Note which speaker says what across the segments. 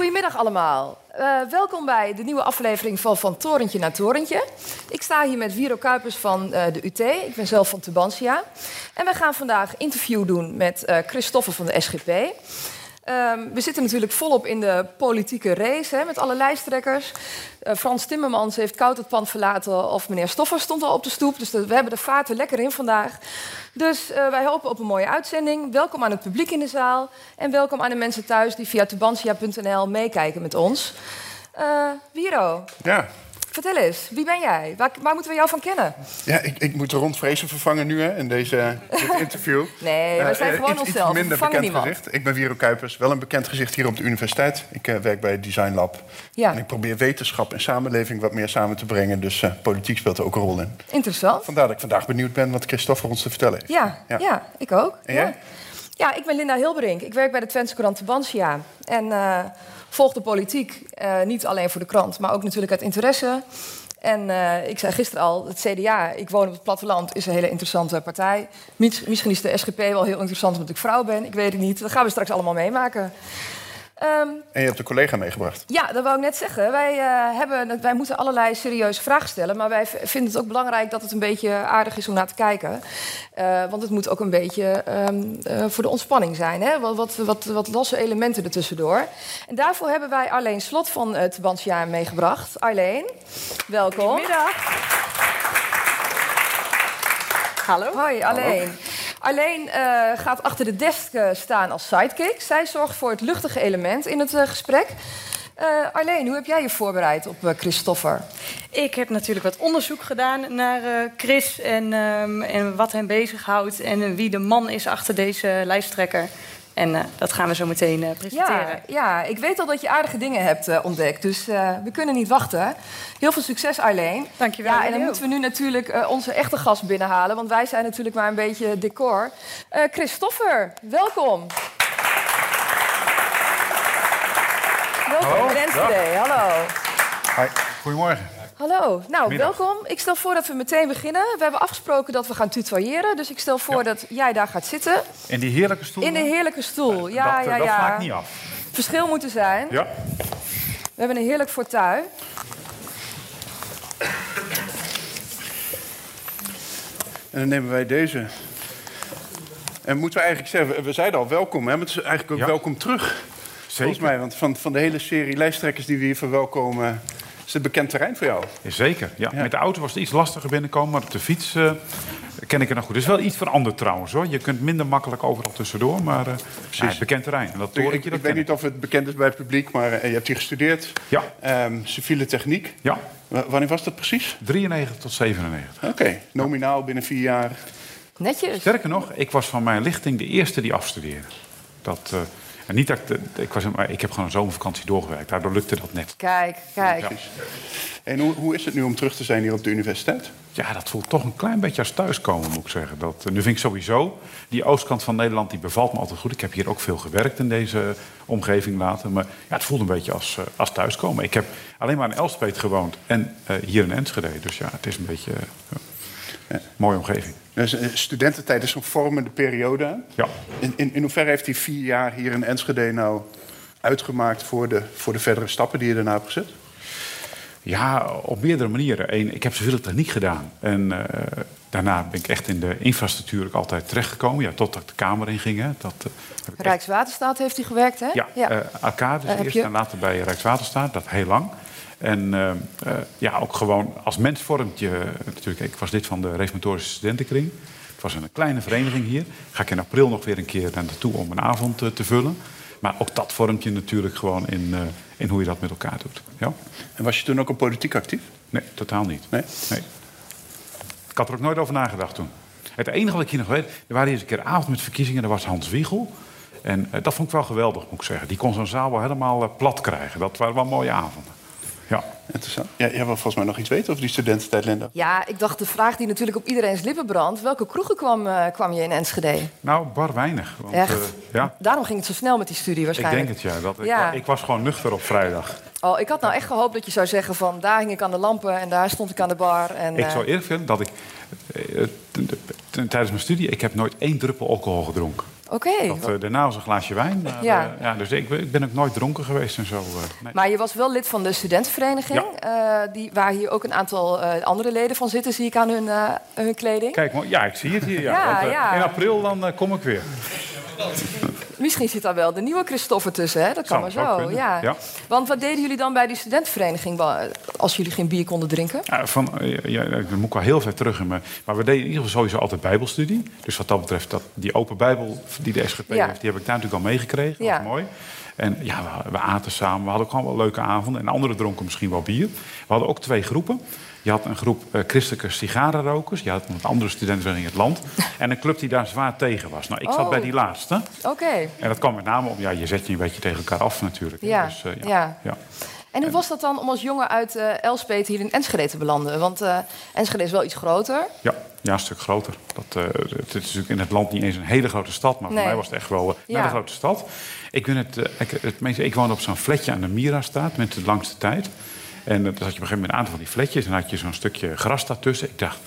Speaker 1: Goedemiddag allemaal. Uh, welkom bij de nieuwe aflevering van Van Torentje naar Torentje. Ik sta hier met Viro Kuipers van uh, de UT. Ik ben zelf van Tubantia. En wij gaan vandaag interview doen met uh, van de SGP. Um, we zitten natuurlijk volop in de politieke race hè, met alle lijsttrekkers. Uh, Frans Timmermans heeft koud het pand verlaten of meneer Stoffer stond al op de stoep. Dus we hebben de vaart er lekker in vandaag. Dus uh, wij hopen op een mooie uitzending. Welkom aan het publiek in de zaal. En welkom aan de mensen thuis die via tubantia.nl meekijken met ons. Uh, Wiro.
Speaker 2: Ja.
Speaker 1: Vertel eens, wie ben jij? Waar, waar, moeten we jou van kennen?
Speaker 2: Ja, ik, ik moet Rond Vrezen vervangen nu hè, in deze, dit interview.
Speaker 1: nee, we zijn uh, gewoon
Speaker 2: iets,
Speaker 1: onszelf.
Speaker 2: Iets minder bekend
Speaker 1: niemand.
Speaker 2: gezicht. Ik ben Wiro Kuipers, wel een bekend gezicht hier op de universiteit. Ik uh, werk bij het Design Lab.
Speaker 1: Ja.
Speaker 2: En ik probeer wetenschap en samenleving wat meer samen te brengen. Dus uh, politiek speelt er ook een rol in.
Speaker 1: Interessant.
Speaker 2: Vandaar dat ik vandaag benieuwd ben wat Christophe ons te vertellen heeft.
Speaker 1: Ja, ja. ja ik ook.
Speaker 2: En jij?
Speaker 1: Ja. ik ben Linda Hilberink. Ik werk bij de Twentse krant Bansia. En volg de politiek, niet alleen voor de krant, maar ook natuurlijk uit interesse. En uh, ik zei gisteren al, het CDA, ik woon op het platteland, is een hele interessante partij. Misschien is de SGP wel heel interessant omdat ik vrouw ben, ik weet het niet. Dat gaan we straks allemaal meemaken.
Speaker 2: Um, en je hebt een collega meegebracht.
Speaker 1: Ja, dat wou ik net zeggen. Wij, uh, hebben, wij moeten allerlei serieuze vragen stellen. Maar wij vinden het ook belangrijk dat het een beetje aardig is om naar te kijken. Uh, want het moet ook een beetje um, uh, voor de ontspanning zijn. Hè? Wat, wat, wat, wat losse elementen ertussendoor. En daarvoor hebben wij Arleen Slot van het Bandsjaar meegebracht. Arleen, welkom.
Speaker 3: Goedemiddag. Hallo.
Speaker 1: Hoi, Arleen. Alleen uh, gaat achter de desk uh, staan als sidekick. Zij zorgt voor het luchtige element in het uh, gesprek. Arleen, hoe heb jij je voorbereid op Christoffer?
Speaker 3: Ik heb natuurlijk wat onderzoek gedaan naar Chris en, um, en wat hem bezighoudt en wie de man is achter deze lijsttrekker. En uh, dat gaan we zo meteen uh, presenteren.
Speaker 1: Ja, ja, ik weet al dat je aardige dingen hebt uh, ontdekt. Dus we kunnen niet wachten. Heel veel succes, Arleen.
Speaker 3: Dankjewel.
Speaker 1: Ja, en dan moeten we nu natuurlijk onze echte gast binnenhalen. Want wij zijn natuurlijk maar een beetje decor. Christoffer, welkom. Welkom in Enschede. Hallo.
Speaker 4: Hoi, goedemorgen.
Speaker 1: Hallo, nou
Speaker 4: Middag.
Speaker 1: welkom. Ik stel voor dat we meteen beginnen. We hebben afgesproken dat we gaan tutoyeren. Dus ik stel voor
Speaker 4: Ja.
Speaker 1: dat jij daar gaat zitten.
Speaker 4: In die heerlijke stoel.
Speaker 1: In de heerlijke stoel. Ja,
Speaker 4: dat,
Speaker 1: ja,
Speaker 4: dat
Speaker 1: ja.
Speaker 4: maakt niet af.
Speaker 1: Verschil moet er zijn.
Speaker 4: Ja.
Speaker 1: We hebben een heerlijk fortuin.
Speaker 2: En dan nemen wij deze. En moeten we eigenlijk zeggen, we- zeiden al welkom, hè? maar het is eigenlijk ook
Speaker 4: Ja.
Speaker 2: welkom terug. Volgens mij, want van, van de hele serie lijsttrekkers die we hier verwelkomen, is het bekend terrein voor jou.
Speaker 4: Zeker. Ja.
Speaker 2: Ja.
Speaker 4: Met de auto was het iets lastiger binnenkomen, maar op de fiets eh, ken ik het nog goed. Het is wel iets veranderd trouwens hoor. Je kunt minder makkelijk overal tussendoor, maar eh het is bekend terrein. En dat
Speaker 2: Ik,
Speaker 4: torentje,
Speaker 2: ik,
Speaker 4: dat
Speaker 2: weet niet of het bekend is bij het publiek, maar eh, je hebt hier gestudeerd.
Speaker 4: Ja.
Speaker 2: Ehm, civiele techniek.
Speaker 4: Ja,
Speaker 2: W- wanneer was dat precies?
Speaker 4: 93 tot 97.
Speaker 2: Oké, nominaal binnen vier jaar.
Speaker 1: Netjes.
Speaker 4: Sterker nog, ik was van mijn lichting de eerste die afstudeerde. Dat, eh, en niet dat ik, was, maar ik heb gewoon een zomervakantie doorgewerkt. Daardoor lukte dat net.
Speaker 1: Kijk, kijk.
Speaker 4: Ja.
Speaker 2: En hoe, hoe is het nu om terug te zijn hier op de universiteit?
Speaker 4: Ja, dat voelt toch een klein beetje als thuiskomen, moet ik zeggen. Dat, eh, nu vind ik sowieso, die oostkant van Nederland die bevalt me altijd goed. Ik heb hier ook veel gewerkt in deze omgeving later. Maar ja, het voelt een beetje als, eh, als thuiskomen. Ik heb alleen maar in Elspet gewoond en eh, hier in Enschede. Dus ja, het is een beetje een mooie omgeving.
Speaker 2: Dus, studententijd is een vormende periode.
Speaker 4: Ja.
Speaker 2: In, in, in hoeverre heeft die vier jaar hier in Enschede nou uitgemaakt voor de, voor de verdere stappen die je daarna hebt gezet?
Speaker 4: Ja, op meerdere manieren. Eén, ik heb civiele techniek gedaan. En eh, daarna ben ik echt in de infrastructuur ook altijd terechtgekomen. Ja, totdat ik de Kamer in ging. Hè. Dat, echt-
Speaker 1: Rijkswaterstaat heeft hij gewerkt, hè?
Speaker 4: Ja, ja. Arcades
Speaker 1: heb
Speaker 4: eerst
Speaker 1: je-
Speaker 4: en later bij Rijkswaterstaat. Dat heel lang. En eh, eh, ja, ook gewoon als mens vormt je... Natuurlijk, ik was lid van de reformatorische studentenkring. Het was een kleine vereniging hier. Ga ik in april nog weer een keer naar naartoe om een avond eh, te vullen. Maar ook dat vormt je natuurlijk gewoon in, in hoe je dat met elkaar doet. Ja?
Speaker 2: En was je toen ook al politiek actief?
Speaker 4: Nee, totaal niet.
Speaker 2: Nee?
Speaker 4: Nee. Ik had er ook nooit over nagedacht toen. Het enige wat ik hier nog weet, er waren eens een keer avond met verkiezingen, daar was Hans Wiegel. En dat vond ik wel geweldig, moet ik zeggen. Die kon zo'n zaal wel helemaal plat krijgen. Dat waren wel mooie avonden. Ja.
Speaker 2: Interessant. Ja, jij wil volgens mij nog iets weten over die studententijd, Linda.
Speaker 1: Ja, ik dacht de vraag die natuurlijk op iedereen's lippen brandt. Welke kroegen kwam, eh, kwam je in Enschede?
Speaker 4: Nou, bar weinig. Want,
Speaker 1: Echt?
Speaker 4: eh, ja,
Speaker 1: Daarom ging het zo snel met die studie
Speaker 4: ik
Speaker 1: waarschijnlijk.
Speaker 4: denk het ja. Dat, ik-
Speaker 1: Ja.
Speaker 4: Ik, was gewoon nuchter op vrijdag.
Speaker 1: Oh, ik had nou echt gehoopt dat je zou zeggen van... daar hing ik aan de lampen en daar stond ik aan de bar. En,
Speaker 4: Ik
Speaker 1: eh,
Speaker 4: zou eerlijk vinden dat ik tijdens mijn studie... ik heb nooit één druppel alcohol gedronken.
Speaker 1: Oké.
Speaker 4: Dat, eh, daarna was een glaasje wijn. Maar,
Speaker 1: Ja.
Speaker 4: eh, ja, dus ik, ben- ik ben ook nooit dronken geweest en zo. eh, nee.
Speaker 1: Maar je was wel lid van de studentenvereniging... eh, die, waar hier ook een aantal andere leden van zitten... zie ik aan hun, hun kleding.
Speaker 4: Kijk, maar- ja, ik zie het hier. Ja. In april dan kom ik weer.
Speaker 1: Misschien zit daar wel de nieuwe Christopher tussen, hè? Dat kan maar
Speaker 4: Zou-
Speaker 1: zo, ja.
Speaker 4: ja.
Speaker 1: Want wat deden jullie dan bij die studentenvereniging... als jullie geen bier konden drinken?
Speaker 4: Ja, van, eh, ja, dan moet ik wel heel ver terug in me. Maar we deden in ieder geval sowieso altijd bijbelstudie. Dus wat dat betreft, dat, die open bijbel die de SGP
Speaker 1: Ja.
Speaker 4: heeft... die heb ik daar natuurlijk al meegekregen. Dat was mooi. En ja, we, we aten samen. We hadden ook gewoon wel leuke avonden. En anderen dronken misschien wel bier. We hadden ook twee groepen. Je had een groep eh, christelijke sigarenrokers. Je had een andere studentenvereniging in het land. En een club die daar zwaar tegen was. Nou, ik zat
Speaker 1: Oh.
Speaker 4: bij die laatste.
Speaker 1: Oké.
Speaker 4: En dat kwam met name om... Ja, je zet je een beetje tegen elkaar af natuurlijk.
Speaker 1: Ja,
Speaker 4: Dus, eh,
Speaker 1: ja.
Speaker 4: ja.
Speaker 1: En hoe was dat dan om als jongen uit eh Elspet hier in Enschede te belanden? Want Enschede is wel iets groter.
Speaker 4: Ja, ja, een stuk groter. Dat, het is natuurlijk in het land niet eens een hele grote stad, maar
Speaker 1: Nee.
Speaker 4: voor mij was het echt wel
Speaker 1: Ja.
Speaker 4: een grote stad. Ik, ben het, ik, het ik woonde op zo'n flatje aan de Mira-straat met de langste tijd. En dan had je op een gegeven moment een aantal van die flatjes en had je zo'n stukje gras daartussen. Ik dacht,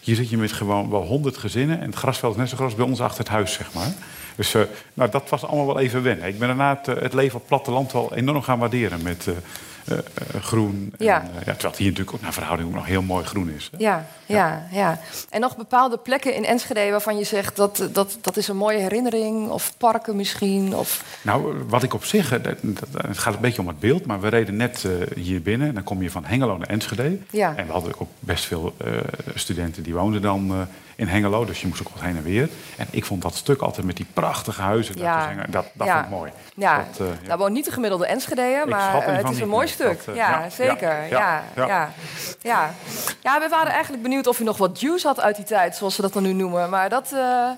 Speaker 4: hier zit je met gewoon wel honderd gezinnen en het grasveld is net zo groot als bij ons achter het huis, zeg maar. Dus eh, nou, dat was allemaal wel even wennen. Ik ben daarna het, eh, leven op het platteland wel enorm gaan waarderen met eh, eh, eh, groen. En,
Speaker 1: Ja.
Speaker 4: eh, ja, terwijl het hier natuurlijk ook naar verhouding ook nog heel mooi groen is. hè.
Speaker 1: Ja, ja, ja. En nog bepaalde plekken in Enschede waarvan je zegt dat, dat dat is een mooie herinnering, of parken misschien. Of...
Speaker 4: Nou, wat ik op zich, eh, dat, dat- het gaat een beetje om het beeld, maar we reden net eh, hier binnen en dan kom je van Hengelo naar Enschede.
Speaker 1: Ja.
Speaker 4: En we hadden ook best veel eh, studenten die woonden dan eh, in Hengelo, dus je moest ook wat heen en weer. En ik vond dat stuk altijd met die prachtige huizen,
Speaker 1: Ja.
Speaker 4: dat, dat
Speaker 1: Ja.
Speaker 4: vond ik mooi.
Speaker 1: Ja,
Speaker 4: Dat, eh, ja.
Speaker 1: nou woont niet de gemiddelde Enschedeër,
Speaker 4: Ik
Speaker 1: maar eh, het is een mooi. Stuk.
Speaker 4: Dat, eh,
Speaker 1: ja,
Speaker 4: ja,
Speaker 1: zeker. Ja,
Speaker 4: ja,
Speaker 1: ja,
Speaker 4: ja.
Speaker 1: ja. Ja. we waren eigenlijk benieuwd of u nog wat juice had uit die tijd, zoals ze dat dan nu noemen. Maar dat, eh,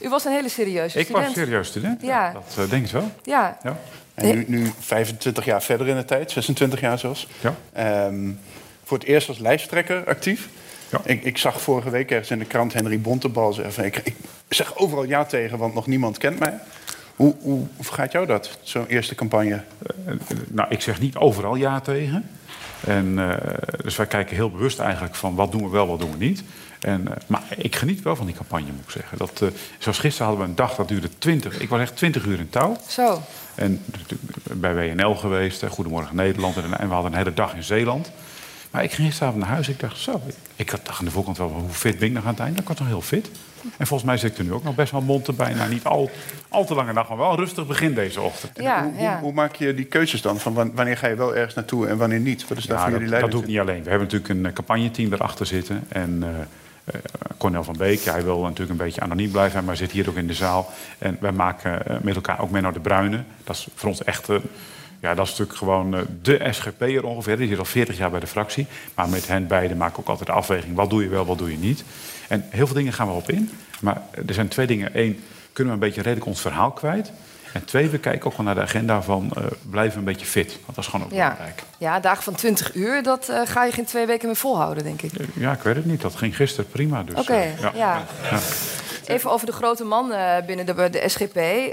Speaker 1: u was een hele serieuze
Speaker 4: Ik
Speaker 1: student.
Speaker 4: was serieus student,
Speaker 1: Ja.
Speaker 4: dat eh, denk ik wel.
Speaker 1: Ja,
Speaker 4: Ja.
Speaker 2: En nu, nu 25 jaar verder in de tijd, 26 jaar zelfs.
Speaker 4: Ja.
Speaker 2: Ehm, voor het eerst als lijsttrekker actief.
Speaker 4: Ja.
Speaker 2: Ik, ik zag vorige week ergens in de krant Henry Bontebal zeggen... Ik, ik zeg overal ja tegen, want nog niemand kent mij. Hoe, hoe, gaat jou dat, zo'n eerste campagne?
Speaker 4: Eh, nou, ik zeg niet overal ja tegen. En, eh, dus wij kijken heel bewust eigenlijk van wat doen we wel, wat doen we niet. En, eh, maar ik geniet wel van die campagne, moet ik zeggen. Dat, eh, zoals gisteren hadden we een dag, dat duurde 20. Ik was echt 20 uur in touw.
Speaker 1: zo.
Speaker 4: En bij WNL geweest, Goedemorgen Nederland. En, en we hadden een hele dag in Zeeland. Maar ik ging gisteravond naar huis. Ik dacht, zo. Ik had dacht aan de voorkant wel, hoe fit ben ik nog aan het einde? Ik was nog heel fit. En volgens mij zit ik er nu ook nog best wel mond erbij. Nou, niet al, al te lange dag, maar wel een rustig begin deze ochtend.
Speaker 1: Ja,
Speaker 2: hoe,
Speaker 1: ja.
Speaker 2: hoe, hoe maak je die keuzes dan? Van wan- wanneer ga je wel ergens naartoe en wanneer niet? Wat is daar
Speaker 4: Ja,
Speaker 2: voor
Speaker 4: dat,
Speaker 2: jullie
Speaker 4: dat
Speaker 2: leiding?
Speaker 4: doe ik niet alleen. We hebben natuurlijk een eh, campagneteam erachter zitten. En eh, eh, Cornel van Beek, hij wil natuurlijk een beetje anoniem blijven, maar zit hier ook in de zaal. En wij maken met elkaar ook Menno de Bruyne. Dat is voor ons echt... ja, dat is natuurlijk gewoon de SGP'er ongeveer. Die zit al 40 jaar bij de fractie. Maar met hen beiden maken we ook altijd de afweging. Wat doe je wel, wat doe je niet? En heel veel dingen gaan we op in. Maar er zijn twee dingen. Eén, kunnen we een beetje redelijk ons verhaal kwijt? En twee, we kijken ook wel naar de agenda van eh, blijven een beetje fit. Want dat is gewoon ook
Speaker 1: Ja.
Speaker 4: belangrijk.
Speaker 1: ja, dagen van 20 uur, dat eh, ga je geen twee weken meer volhouden, denk ik.
Speaker 4: Ja, ik weet het niet. Dat ging gisteren prima. Dus,
Speaker 1: Oké,
Speaker 4: eh,
Speaker 1: ja.
Speaker 4: ja.
Speaker 1: Even over de grote man eh, binnen de, de SGP. Eh,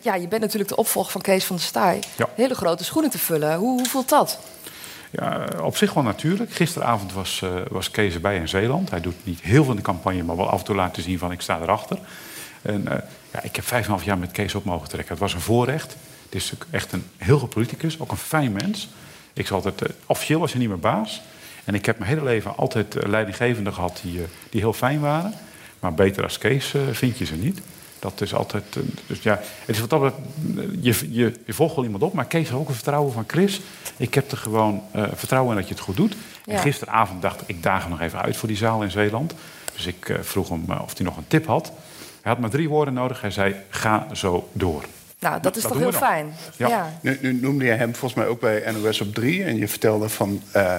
Speaker 1: ja, je bent natuurlijk de opvolger van Kees van der Staaij. Hele grote schoenen te vullen. Hoe, hoe voelt dat?
Speaker 4: Op zich wel natuurlijk. Gisteravond was, eh, was Kees erbij in Zeeland. Hij doet niet heel veel in de campagne, maar wel af en toe laten zien van ik sta erachter. En eh, ja, ik heb vijf en half jaar met Kees op mogen trekken. Het was een voorrecht. Het is echt een heel goed politicus, ook een fijn mens. Ik zal altijd, eh, officieel was hij niet mijn baas. En ik heb mijn hele leven altijd leidinggevenden gehad die, die heel fijn waren. Maar beter als Kees vind je ze niet. Dat is altijd. eh, dus ja, het is wat dat eh, je, je, je volgt wel iemand op, maar Kees heeft ook een vertrouwen van Chris. Ik heb er gewoon eh, vertrouwen in dat je het goed doet.
Speaker 1: Ja.
Speaker 4: En gisteravond dacht ik, ik daag hem nog even uit voor die zaal in Zeeland. Dus ik vroeg hem of hij nog een tip had. Hij had maar drie woorden nodig. Hij zei: ga zo door.
Speaker 1: Nou, dat is
Speaker 4: dat
Speaker 1: toch heel fijn.
Speaker 4: Ja.
Speaker 1: Ja.
Speaker 2: Nu, nu noemde je hem volgens mij ook bij NOS op 3 en je vertelde van... eh,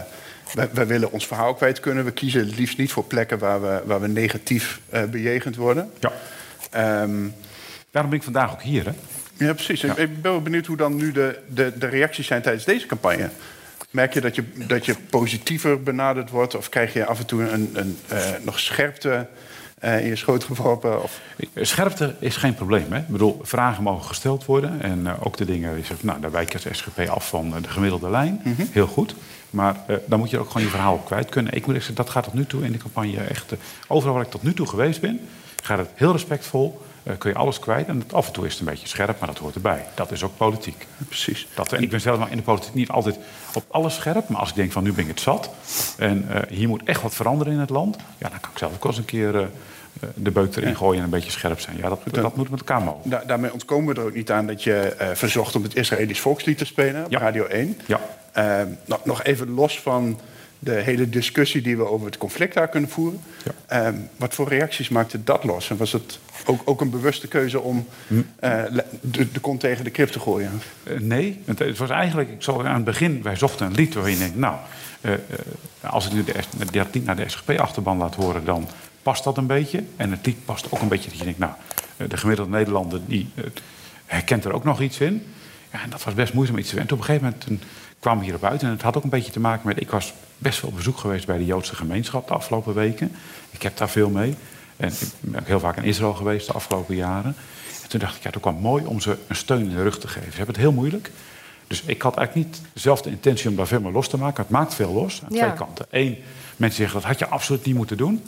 Speaker 2: wij, wij willen ons verhaal kwijt kunnen. We kiezen het liefst niet voor plekken waar we, waar we negatief eh, bejegend worden.
Speaker 4: Ja.
Speaker 2: Ehm,
Speaker 4: Daarom ben ik vandaag ook hier. Hè?
Speaker 2: ja, precies. Ik, ik ben wel benieuwd hoe dan nu de, de, de reacties zijn tijdens deze campagne. Merk je dat je, dat je positiever benaderd wordt? Of krijg je af en toe een, een, eh, nog scherpte eh, in je schoot geworpen? Of...
Speaker 4: Scherpte is geen probleem. Hè? Ik bedoel, vragen mogen gesteld worden. En eh, ook de dingen, je zegt, nou, daar wijkt het SGP af van de gemiddelde lijn. Heel goed. Maar dan moet je ook gewoon je verhaal kwijt kunnen. Ik moet zeggen, dat gaat tot nu toe in de campagne echt... overal waar ik tot nu toe geweest ben, gaat het heel respectvol. eh, kun je alles kwijt. En het- af en toe is het een beetje scherp, maar dat hoort erbij. Dat is ook politiek.
Speaker 2: Precies.
Speaker 4: Dat, en ik ben zelf in de politiek niet altijd op alles scherp. Maar als ik denk van nu ben ik het zat. En eh, hier moet echt wat veranderen in het land. Ja, dan kan ik zelf ook wel eens een keer eh, de beuk erin gooien en een beetje scherp zijn. Ja, dat, dat moet met elkaar mogen.
Speaker 2: Da- daarmee ontkomen we er ook niet aan dat je verzocht om het Israëlisch volkslied te spelen op
Speaker 4: Ja.
Speaker 2: Radio 1.
Speaker 4: Ja.
Speaker 2: Eh, nog, nog even los van de hele discussie die we over het conflict daar kunnen voeren.
Speaker 4: Ja.
Speaker 2: Eh, wat voor reacties maakte dat los? En was het ook, ook een bewuste keuze om
Speaker 4: Hm.
Speaker 2: eh, de, de kont tegen de krip te gooien?
Speaker 4: Eh, nee, het, het was eigenlijk, ik zal aan het begin, wij zochten een lied waarin je denkt, nou, eh, als ik nu de, dat lied naar de SGP-achterban laat horen, dan past dat een beetje. En het lied past ook een beetje dat je denkt, nou, de gemiddelde Nederlander die herkent er ook nog iets in. Ja, en dat was best moeizaam iets te En op een gegeven moment we hierop uit. En het had ook een beetje te maken met, ik was best wel op bezoek geweest bij de Joodse gemeenschap de afgelopen weken. Ik heb daar veel mee. En ik ben ook heel vaak in Israël geweest de afgelopen jaren. En toen dacht ik, ja, ook wel mooi om ze een steun in de rug te geven. Ze hebben het heel moeilijk. Dus ik had eigenlijk niet zelf de intentie om daar veel meer los te maken. Het maakt veel los aan
Speaker 1: Ja.
Speaker 4: twee kanten. Eén, mensen zeggen dat had je absoluut niet moeten doen.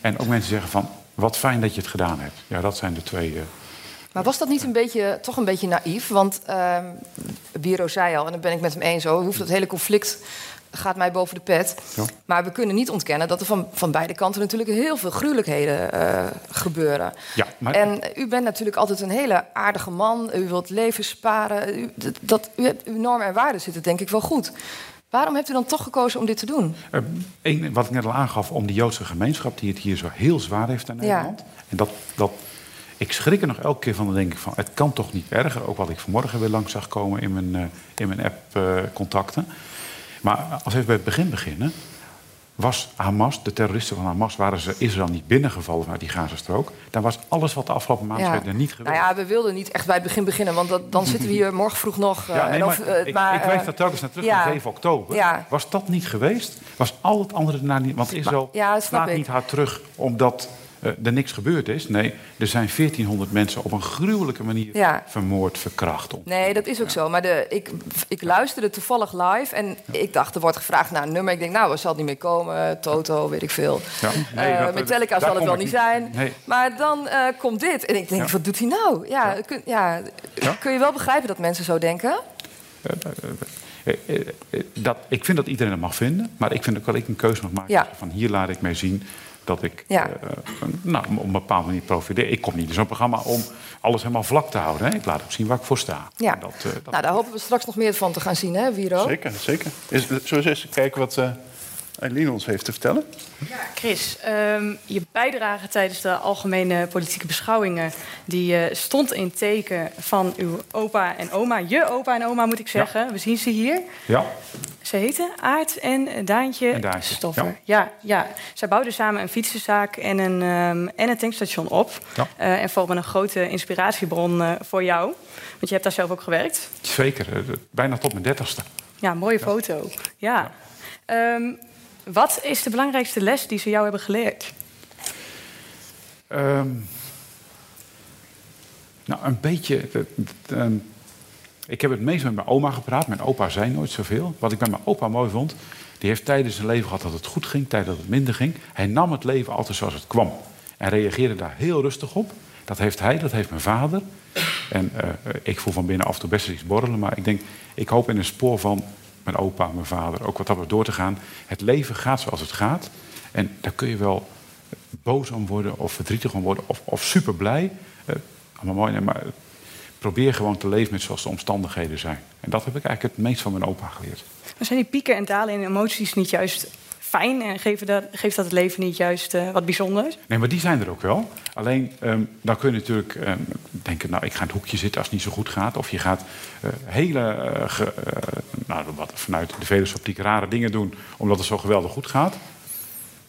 Speaker 4: En ook mensen zeggen van, wat fijn dat je het gedaan hebt. Ja, dat zijn de twee... eh,
Speaker 1: Maar was dat niet een beetje, toch een beetje naïef? Want ehm Biro zei al, en daar ben ik met hem eens, hoeft het hele conflict gaat mij boven de pet.
Speaker 4: Ja.
Speaker 1: Maar we kunnen niet ontkennen dat er van, van beide kanten natuurlijk heel veel gruwelijkheden eh, gebeuren.
Speaker 4: Ja, maar-
Speaker 1: En u bent natuurlijk altijd een hele aardige man. U wilt leven sparen. U, dat, dat, u hebt, uw normen en waarden zitten denk ik wel goed. Waarom hebt u dan toch gekozen om dit te doen?
Speaker 4: Eh, wat ik net al aangaf, om die Joodse gemeenschap die het hier zo heel zwaar heeft in
Speaker 1: Ja.
Speaker 4: Nederland. En dat, dat, ik schrik er nog elke keer van, dan denk ik van, het kan toch niet erger. Ook wat ik vanmorgen weer langs zag komen in mijn, eh, in mijn app-contacten. maar als we even bij het begin beginnen. Was Hamas, de terroristen van Hamas, waren ze Israël niet binnengevallen vanuit die Gazastrook? Dan was alles wat de afgelopen maand
Speaker 1: Ja.
Speaker 4: er niet geweest.
Speaker 1: Nou ja, we wilden niet echt bij het begin beginnen, want dat, dan zitten we hier morgen vroeg nog. eh,
Speaker 4: Ja, nee,
Speaker 1: en
Speaker 4: maar,
Speaker 1: of, eh,
Speaker 4: ik,
Speaker 1: maar,
Speaker 4: ik wees
Speaker 1: eh,
Speaker 4: daar telkens naar terug,
Speaker 1: ja.
Speaker 4: naar 7 oktober.
Speaker 1: Ja.
Speaker 4: Was dat niet geweest? Was al het andere daarna niet... Want Israël
Speaker 1: ja,
Speaker 4: slaat
Speaker 1: ik.
Speaker 4: niet hard terug omdat er niks gebeurd is. Nee, er zijn 1400 mensen op een gruwelijke manier
Speaker 1: Ja.
Speaker 4: vermoord, verkracht. Om.
Speaker 1: Nee, dat is ook zo. Maar de, ik, ik luisterde toevallig live en ik dacht, er wordt gevraagd naar een nummer. Ik denk, nou, er zal het niet meer komen. Toto, weet ik veel.
Speaker 4: Ja, nee,
Speaker 1: Eh,
Speaker 4: dat-
Speaker 1: Metallica zal het wel niet zijn.
Speaker 4: Nee.
Speaker 1: Maar dan eh, komt dit. En ik denk, wat doet hij nou? Ja, Kun, ja, kun je wel begrijpen dat mensen zo denken?
Speaker 4: Eh, eh, eh, dat, ik vind dat iedereen het mag vinden. Maar ik vind ook wel ik een keuze mag maken. Van hier laat ik mij zien dat ik
Speaker 1: Ja.
Speaker 4: eh, nou, op een bepaalde manier profiteer. Ik kom niet in zo'n programma om alles helemaal vlak te houden. Hè. Ik laat ook zien waar ik voor sta.
Speaker 1: Ja.
Speaker 4: Dat, eh, dat,
Speaker 1: Nou, daar hopen we straks nog meer van te gaan zien, hè, Wiro?
Speaker 2: Zeker, zeker. Is, zullen we eens kijken wat eh Eileen ons heeft te vertellen?
Speaker 3: Chris, ehm, je bijdrage tijdens de algemene politieke beschouwingen... die eh, stond in teken van uw opa en oma. Je opa en oma, moet ik zeggen. We zien ze hier.
Speaker 4: ja.
Speaker 3: Ze heten Aart en Daantje,
Speaker 4: Daantje,
Speaker 3: Stoffer. Ja. Ja, Zij bouwden samen een fietsenzaak en een, ehm, en een tankstation op.
Speaker 4: Ja.
Speaker 3: Eh, en vormen een grote inspiratiebron eh, voor jou. Want je hebt daar zelf ook gewerkt.
Speaker 4: Zeker. eh, bijna tot mijn dertigste.
Speaker 3: Ja, mooie foto. Ja. Ehm, wat is de belangrijkste les die ze jou hebben geleerd?
Speaker 4: Ehm, nou, een beetje. Ik heb het meest met mijn oma gepraat. Mijn opa zei nooit zoveel. Wat ik bij mijn opa mooi vond. Die heeft tijdens zijn leven gehad dat het goed ging, tijdens dat het minder ging. Hij nam het leven altijd zoals het kwam. En reageerde daar heel rustig op. Dat heeft hij, dat heeft mijn vader. En eh, ik voel van binnen af en toe best iets borrelen. Maar ik denk, ik hoop in een spoor van mijn opa, mijn vader, ook wat dat door te gaan. Het leven gaat zoals het gaat. En daar kun je wel boos om worden of verdrietig om worden of, of super blij. Eh, allemaal mooi, maar eh, probeer gewoon te leven met zoals de omstandigheden zijn. En dat heb ik eigenlijk het meest van mijn opa geleerd.
Speaker 3: Maar zijn die pieken en dalen in emoties niet juist fijn en geeft dat, geeft dat het leven niet juist eh, wat bijzonders?
Speaker 4: Nee, maar die zijn er ook wel. Alleen, ehm, dan kun je natuurlijk ehm, denken... nou, ik ga in het hoekje zitten als het niet zo goed gaat. Of je gaat eh, hele, eh, ge- nou, wat, vanuit de filosofie rare dingen doen... omdat het zo geweldig goed gaat.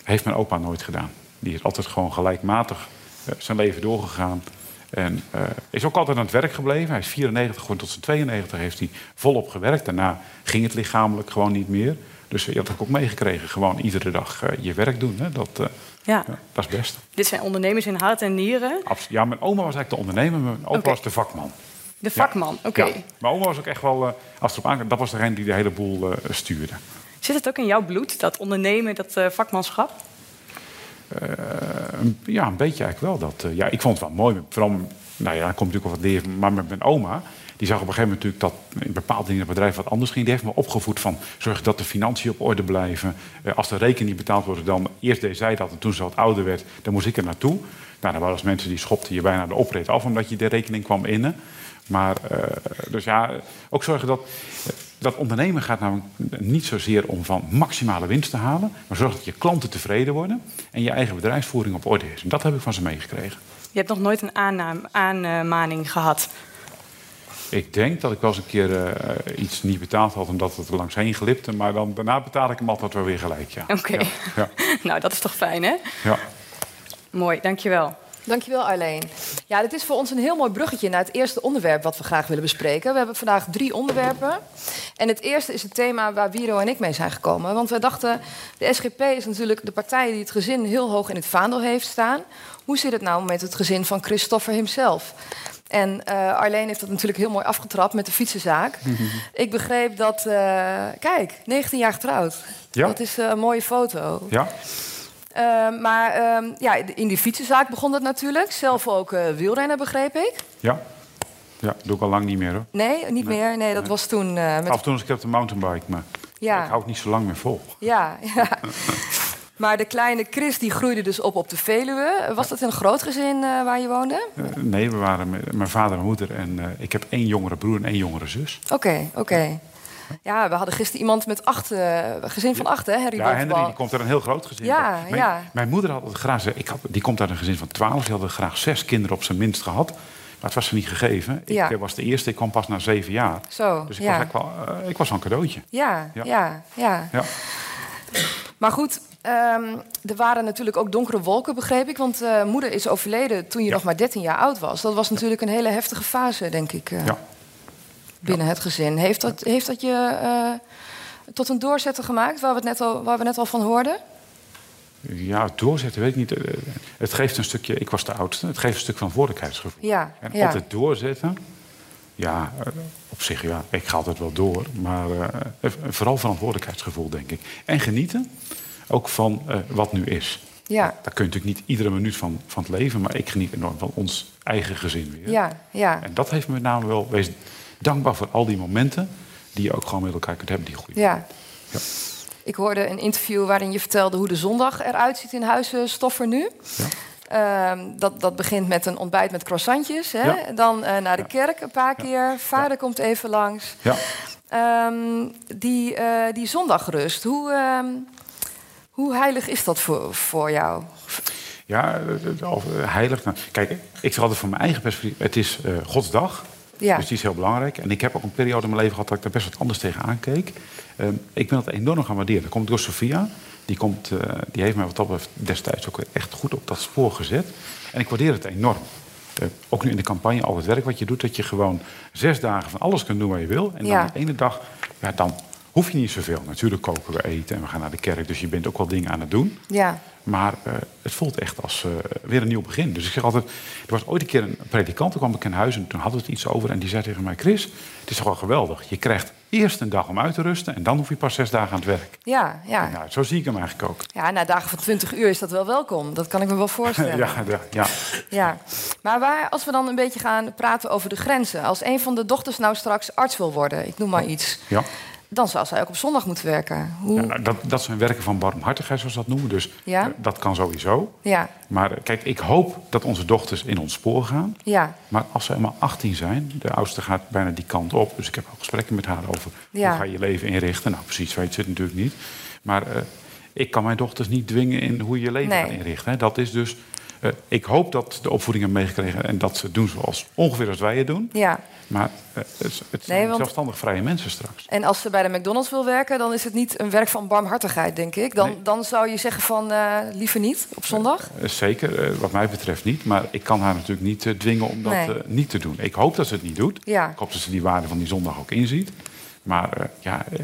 Speaker 4: Heeft mijn opa nooit gedaan. Die is altijd gewoon gelijkmatig zijn leven doorgegaan. En eh, is ook altijd aan het werk gebleven. Hij is 94 geworden tot zijn 92 heeft hij volop gewerkt. Daarna ging het lichamelijk gewoon niet meer. Dus je had ook meegekregen. Gewoon iedere dag eh, je werk doen. Hè? Dat, eh,
Speaker 3: Ja.
Speaker 4: ja, dat is best.
Speaker 3: Dit zijn ondernemers in hart en nieren.
Speaker 4: Absoluut. Ja, mijn oma was eigenlijk de ondernemer. Mijn opa was de vakman.
Speaker 3: De vakman, oké.
Speaker 4: Ja. Mijn oma was ook echt wel, eh, als het erop aankwam, dat was degene die de hele boel eh, stuurde.
Speaker 3: Zit het ook in jouw bloed, dat ondernemen, dat eh, vakmanschap?
Speaker 4: Eh, ja, een beetje eigenlijk wel. Dat, eh, ja, ik vond het wel mooi. Vooral, nou ja, komt natuurlijk wel wat leven. Maar met mijn oma, die zag op een gegeven moment natuurlijk dat in bepaalde dingen in het bedrijf wat anders ging. Die heeft me opgevoed van zorg dat de financiën op orde blijven. Eh, als de rekening niet betaald wordt, dan eerst deed zij dat. En toen ze wat ouder werd, dan moest ik er naartoe. Nou, dan waren er mensen die schopten je bijna de oprit af omdat je de rekening kwam innen. Maar dus ja, ook zorgen dat. Dat ondernemen gaat namelijk niet zozeer om van maximale winst te halen, maar zorg dat je klanten tevreden worden en je eigen bedrijfsvoering op orde is. En dat heb ik van ze meegekregen.
Speaker 3: Je hebt nog nooit een aannaam, aanmaning gehad.
Speaker 4: Ik denk dat ik wel eens een keer eh, iets niet betaald had omdat het er langs heen glipte, maar dan, daarna betaal ik hem altijd wel weer gelijk. Ja.
Speaker 3: Oké.
Speaker 4: Ja,
Speaker 3: nou, dat is toch fijn, hè?
Speaker 4: ja.
Speaker 3: Mooi, dankjewel.
Speaker 1: Dankjewel Arleen. Ja, dit is voor ons een heel mooi bruggetje naar het eerste onderwerp wat we graag willen bespreken. We hebben vandaag drie onderwerpen. En het eerste is het thema waar Wiro en ik mee zijn gekomen. Want wij dachten, de SGP is natuurlijk de partij die het gezin heel hoog in het vaandel heeft staan. Hoe zit het nou met het gezin van Christopher himself? En eh Arleen heeft dat natuurlijk heel mooi afgetrapt met de fietsenzaak. Ik begreep dat, eh, kijk, 19 jaar getrouwd.
Speaker 4: Ja.
Speaker 1: Dat is eh, een mooie foto.
Speaker 4: ja.
Speaker 1: Eh, maar ehm, ja, in die fietsenzaak begon dat natuurlijk. Zelf ook eh, wielrennen, begreep ik.
Speaker 4: ja. Ja, doe ik al lang niet meer hoor.
Speaker 1: Nee, niet meer. Nee, dat
Speaker 4: Nee.
Speaker 1: was toen eh, met...
Speaker 4: Af en toe keer op de mountainbike, maar
Speaker 1: Ja.
Speaker 4: ik hou het niet zo lang meer vol.
Speaker 1: Ja, ja. Maar de kleine Chris die groeide dus op op de Veluwe. Was dat een groot gezin eh, waar je woonde?
Speaker 4: Nee, we waren mijn vader en moeder en ik heb één jongere broer en één jongere zus.
Speaker 1: Oké, oké. Ja, we hadden gisteren iemand met acht... eh, gezin van acht, hè, Henry
Speaker 4: Ja. Henry die komt uit een heel groot gezin.
Speaker 1: Ja,
Speaker 4: mijn,
Speaker 1: ja.
Speaker 4: mijn moeder had het graag... Ik had, die komt uit een gezin van twaalf. Die hadden graag zes kinderen op zijn minst gehad. Maar het was ze niet gegeven. Ik
Speaker 1: Ja.
Speaker 4: eh, was de eerste. Ik kwam pas na zeven jaar.
Speaker 1: Zo,
Speaker 4: Dus ik,
Speaker 1: ja.
Speaker 4: was, eigenlijk wel, eh, ik was wel een cadeautje.
Speaker 1: Ja,
Speaker 4: Ja.
Speaker 1: ja, ja. Maar goed, ehm, er waren natuurlijk ook donkere wolken, begreep ik. Want eh, moeder is overleden toen je nog maar 13 jaar oud was. Dat was natuurlijk een hele heftige fase, denk ik, eh,
Speaker 4: Ja.
Speaker 1: Binnen het gezin. Heeft dat, heeft dat je eh, tot een doorzetter gemaakt, waar we, het net al, waar we net al van hoorden?
Speaker 4: ja, doorzetten weet ik niet. Eh, Het geeft een stukje... Ik was de oudste. Het geeft een stuk verantwoordelijkheidsgevoel.
Speaker 1: Ja,
Speaker 4: En
Speaker 1: ja.
Speaker 4: altijd doorzetten... Ja, eh, op zich, ja, ik ga altijd wel door. Maar vooral verantwoordelijkheidsgevoel, denk ik. En genieten ook van wat nu is.
Speaker 1: Ja,
Speaker 4: Daar kun je natuurlijk niet iedere minuut van, van het leven, maar ik geniet enorm van ons eigen gezin weer.
Speaker 1: ja, ja.
Speaker 4: En dat heeft me met name wel wees dankbaar voor al die momenten die je ook gewoon met elkaar kunt hebben, die goed.
Speaker 1: ja.
Speaker 4: Ja.
Speaker 1: Ik hoorde een interview waarin je vertelde hoe de zondag eruit ziet in huizen Stoffer nu.
Speaker 4: Ja.
Speaker 1: Ehm, dat, dat begint met een ontbijt met croissantjes. Hè?
Speaker 4: Ja.
Speaker 1: Dan eh, naar de kerk een paar keer. Vader komt even langs.
Speaker 4: Ja.
Speaker 1: Ehm, die, eh, die zondagrust, hoe, ehm, hoe heilig is dat voor, voor jou?
Speaker 4: Ja, eh, heilig. Nou, kijk, ik zeg altijd van mijn eigen perspectief, het is eh Gods dag.
Speaker 1: Ja.
Speaker 4: Dus die is heel belangrijk. En ik heb ook een periode in mijn leven gehad dat ik daar best wat anders tegenaan keek. Ehm, ik ben dat enorm gaan waarderen. Dat komt door Sophia. Die, komt, eh, die heeft mij wat dat betreft destijds ook echt goed op dat spoor gezet. En ik waardeer het enorm. Eh, ook nu in de campagne, al het werk wat je doet, dat je gewoon zes dagen van alles kunt doen wat je wil. En
Speaker 1: Ja.
Speaker 4: dan de ene dag, ja, dan hoef je niet zoveel. Natuurlijk koken we eten en we gaan naar de kerk. Dus je bent ook wel dingen aan het doen.
Speaker 1: Ja,
Speaker 4: Maar eh, het voelt echt als eh, weer een nieuw begin. Dus ik zeg altijd, er was ooit een keer een predikant, toen kwam ik in huis en toen hadden we het iets over. En die zei tegen mij, Chris, het is toch wel geweldig. Je krijgt eerst een dag om uit te rusten en dan hoef je pas zes dagen aan het werk.
Speaker 1: ja, ja.
Speaker 4: Nou, zo zie ik hem eigenlijk ook.
Speaker 1: Ja, na dagen van 20 uur is dat wel welkom. Dat kan ik me wel voorstellen.
Speaker 4: ja, ja, ja.
Speaker 1: Ja, maar waar, als we dan een beetje gaan praten over de grenzen. Als een van de dochters nou straks arts wil worden, ik noem maar iets.
Speaker 4: ja.
Speaker 1: Dan zal zij ook op zondag moeten werken. Hoe?
Speaker 4: Ja, nou, dat, dat zijn werken van barmhartigheid, zoals we dat noemen. Dus
Speaker 1: Ja.
Speaker 4: dat kan sowieso.
Speaker 1: Ja,
Speaker 4: Maar eh, kijk, ik hoop dat onze dochters in ons spoor gaan.
Speaker 1: ja,
Speaker 4: Maar als ze helemaal 18 zijn, de oudste gaat bijna die kant op. Dus ik heb al gesprekken met haar over
Speaker 1: Ja.
Speaker 4: hoe ga je je leven inrichten. Nou, precies weet ze het natuurlijk niet. Maar eh, ik kan mijn dochters niet dwingen in hoe je je leven
Speaker 1: Nee.
Speaker 4: gaat inrichten. Hè. Dat is dus. Eh, ik hoop dat de opvoeding hebben meegekregen en dat ze doen zoals ongeveer als wij het doen.
Speaker 1: Ja.
Speaker 4: Maar eh, het, het zijn
Speaker 1: Nee, want-
Speaker 4: zelfstandig vrije mensen straks.
Speaker 1: En als ze bij de McDonald's wil werken, dan is het niet een werk van barmhartigheid, denk ik. Dan,
Speaker 4: Nee.
Speaker 1: dan zou je zeggen van eh, liever niet op zondag.
Speaker 4: Zeker, wat mij betreft niet. Maar ik kan haar natuurlijk niet dwingen om dat
Speaker 1: Nee.
Speaker 4: niet te doen. Ik hoop dat ze het niet doet.
Speaker 1: Ja.
Speaker 4: Ik hoop dat ze die waarde van die zondag ook inziet. Maar eh, ja, eh,